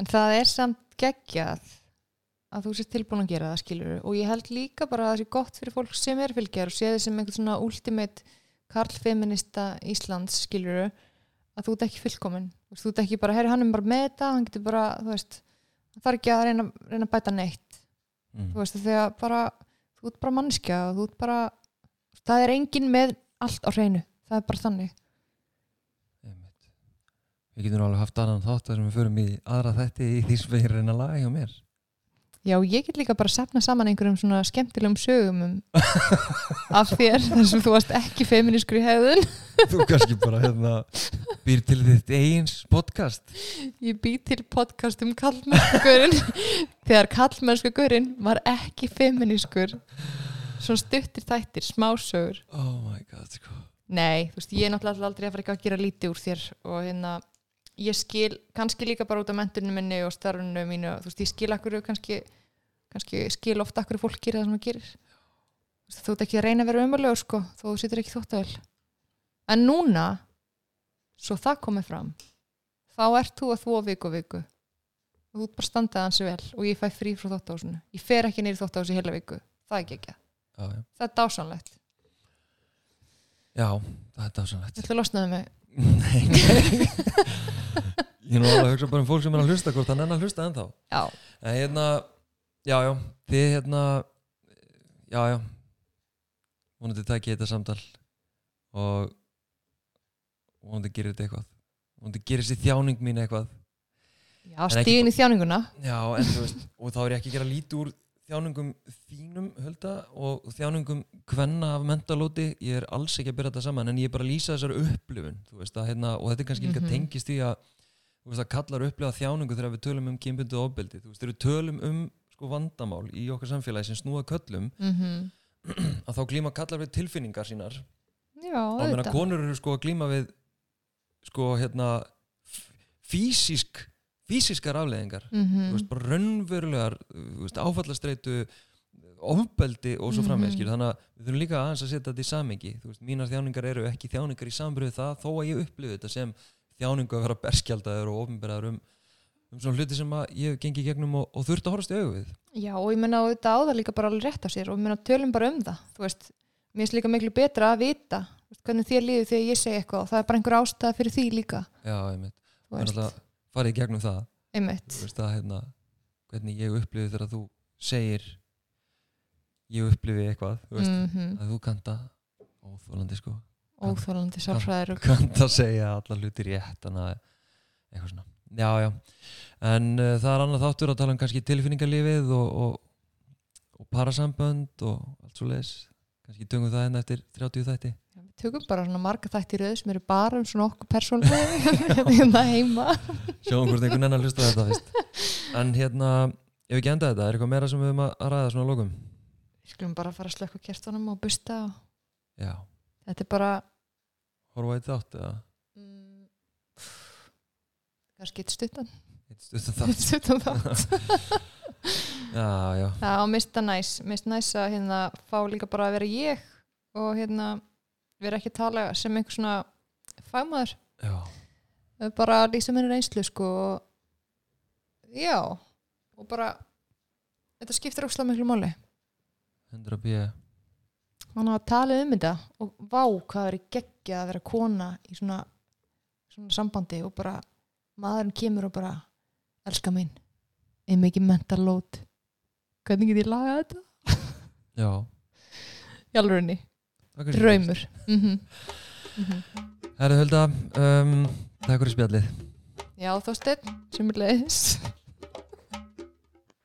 Speaker 2: en það er samt geggjað að þú sér tilbúin að gera það skilur og ég held líka bara að það sé gott fyrir fólk sem er fylgjar og sé þið sem einhvern svona ultimate karlfeminista Íslands skilur að þú ert ekki fullkomin þú ert ekki bara, herri hann er bara með þetta hann getur bara, þú veist það þarf ekki að reyna, reyna að bæta neitt.
Speaker 1: Mm.
Speaker 2: þú veist, þegar bara þú ert bara mannskja og þú ert bara það er enginn með allt á hreinu. Það er bara þannig.
Speaker 1: Við getum alveg haft annan þátt þar sem við förum í aðra þætti í því sem við erum að laga hjá mér
Speaker 2: Já, ég get líka bara að safna saman einhverjum svona skemmtilegum sögum um, af þér þar sem þú varst ekki feminískur í hefðun
Speaker 1: þú kannski bara hérna býr til þitt eigins podcast.
Speaker 2: Ég bý til podcast um kallmennsku gaurin þegar kallmennsku gaurin var ekki feminískur svona stuttir þættir, smásögur.
Speaker 1: Oh my god sko.
Speaker 2: Nei, þú veist, ég er náttúrulega aldrei að fara eitthvað að gera lítið úr þér og hérna ég skil, kannski líka bara út af mentunum minni og starfinu mínu, þú veist, ég skil akkur kannski, kannski skil ofta akkur fólk gerir það sem það gerir. Þú veist, þú ert ekki að reyna að vera umöluður sko, þú situr ekki þóttavel en núna svo það komið fram þá ert þú að þú á viku og viku. Og þú bara standað hansi vel og ég fæ frí frá þóttahúsinu. Ég fer ekki nýri þóttahúsi heila viku. Það er ekki ekki, það er dásanlegt
Speaker 1: já, það er dásanlegt
Speaker 2: að losnaði mig
Speaker 1: Nei, nei Ég er nú alveg að hugsa bara um fólk sem er að hlusta hvort hann er að hlusta ennþá.
Speaker 2: Já,
Speaker 1: En hérna, já, já Þið hérna Já, já. Vonandi takk ég þetta samtal Og Vonandi gerir þetta eitthvað. Vonandi gerir þessi þjáning mín eitthvað.
Speaker 2: Já
Speaker 1: En ekki
Speaker 2: stíðin í þjáninguna.
Speaker 1: Já, en þú veist Og þá er ég ekki að gera lítið úr þjáningum þínum hölda og þjáningum kvenna af mentalóti. Ég er alls ekki að byrja þetta saman en ég er bara að lýsa þessar upplifun veist, að, hérna, og þetta er kannski líka
Speaker 2: Mhm.
Speaker 1: tengist í að þú veist, að kallar upplifa þjáningu þegar við tölum um kynbundu ofbeldi. Þú veist, þegar við tölum um sko, vandamál í okkar samfélagi sem snúa köllum
Speaker 2: mm
Speaker 1: að þá glíma kallar við tilfinningar sínar.
Speaker 2: Já,
Speaker 1: og meina
Speaker 2: auðvitað.
Speaker 1: konur eru sko að glíma við sko hérna f- físisk físiskar afleðingar
Speaker 2: Mhm.
Speaker 1: þú veist, bara raunverulegar áfallastreitu ofbeldi og svo
Speaker 2: Mhm.
Speaker 1: framvegð skilur. þannig að við þurfum líka aðeins að setja þetta í samengi mínar þjáningar eru ekki þjáningar í sambröðu það þó að ég upplifi þetta sem þjáningu að vera berskjaldaður og ofnberaður um, um svona hluti sem að ég hef gengið gegnum og, og þurft að horfast í augu við
Speaker 2: Já, og ég menna auðvitað á það líka bara alveg rétt á sér og ég menna tölum bara um það þú veist, mér finnst líka miklu betra að vita veist, hvernig þér líður þegar ég segi eitthvað og það er bara einhver ástæða fyrir því líka
Speaker 1: já, einmitt,
Speaker 2: þú
Speaker 1: farið gegnum það.
Speaker 2: Einmitt.
Speaker 1: Veist að hérna hvernig ég upplifi þegar þú segir ég upplifi eitthvað þú veist,
Speaker 2: mm
Speaker 1: að þú kanta óþólandi sko
Speaker 2: óþólandi sálfræðir og
Speaker 1: kanta segja alla hluti rétt eitthvað svona. Já já. En uh, það er annað þáttur að tala um kannski tilfinningarlífið og, og, og parasambönd og allt svo leis kannski töngum það enn eftir 30 þætti.
Speaker 2: Við tökum bara svona marga þætti í röð sem eru bara um svona okkur persónlega hérna heima.
Speaker 1: Sjáum hvort einhvern enn að hlusta þetta fyrst en hérna, ef við ekki enda þetta er eitthvað meira sem við höfum að ræða svona lókum
Speaker 2: við skulum bara fara að slökka kertunum og busta og
Speaker 1: já,
Speaker 2: þetta er bara
Speaker 1: horfa eitt þátt eða?
Speaker 2: Mm, kannski eitt stuttan.
Speaker 1: Eitt stuttan þátt.
Speaker 2: Stuttan þátt.
Speaker 1: Já, já,
Speaker 2: Já, og mista næs, mista næs að hérna fá líka bara að vera ég og hérna vera ekki að tala sem einhver svona fagmaður, bara lýsa mér reynslu sko og já, og bara þetta skiptir óslega miklu máli.
Speaker 1: 100 b.
Speaker 2: Hann að tala um þetta og vá hvað er geggja að vera kona í svona, svona sambandi og bara maðurinn kemur og bara elska mín, er mikið mental load? Hvernig get ég lagað þetta?
Speaker 1: já,
Speaker 2: í alvörinni
Speaker 1: takk fyrir
Speaker 2: Draumur. mm -hmm.
Speaker 1: Herðu Hulda, um, takk fyrir spjallið.
Speaker 2: Já, Þorsteinn, sem er leiðis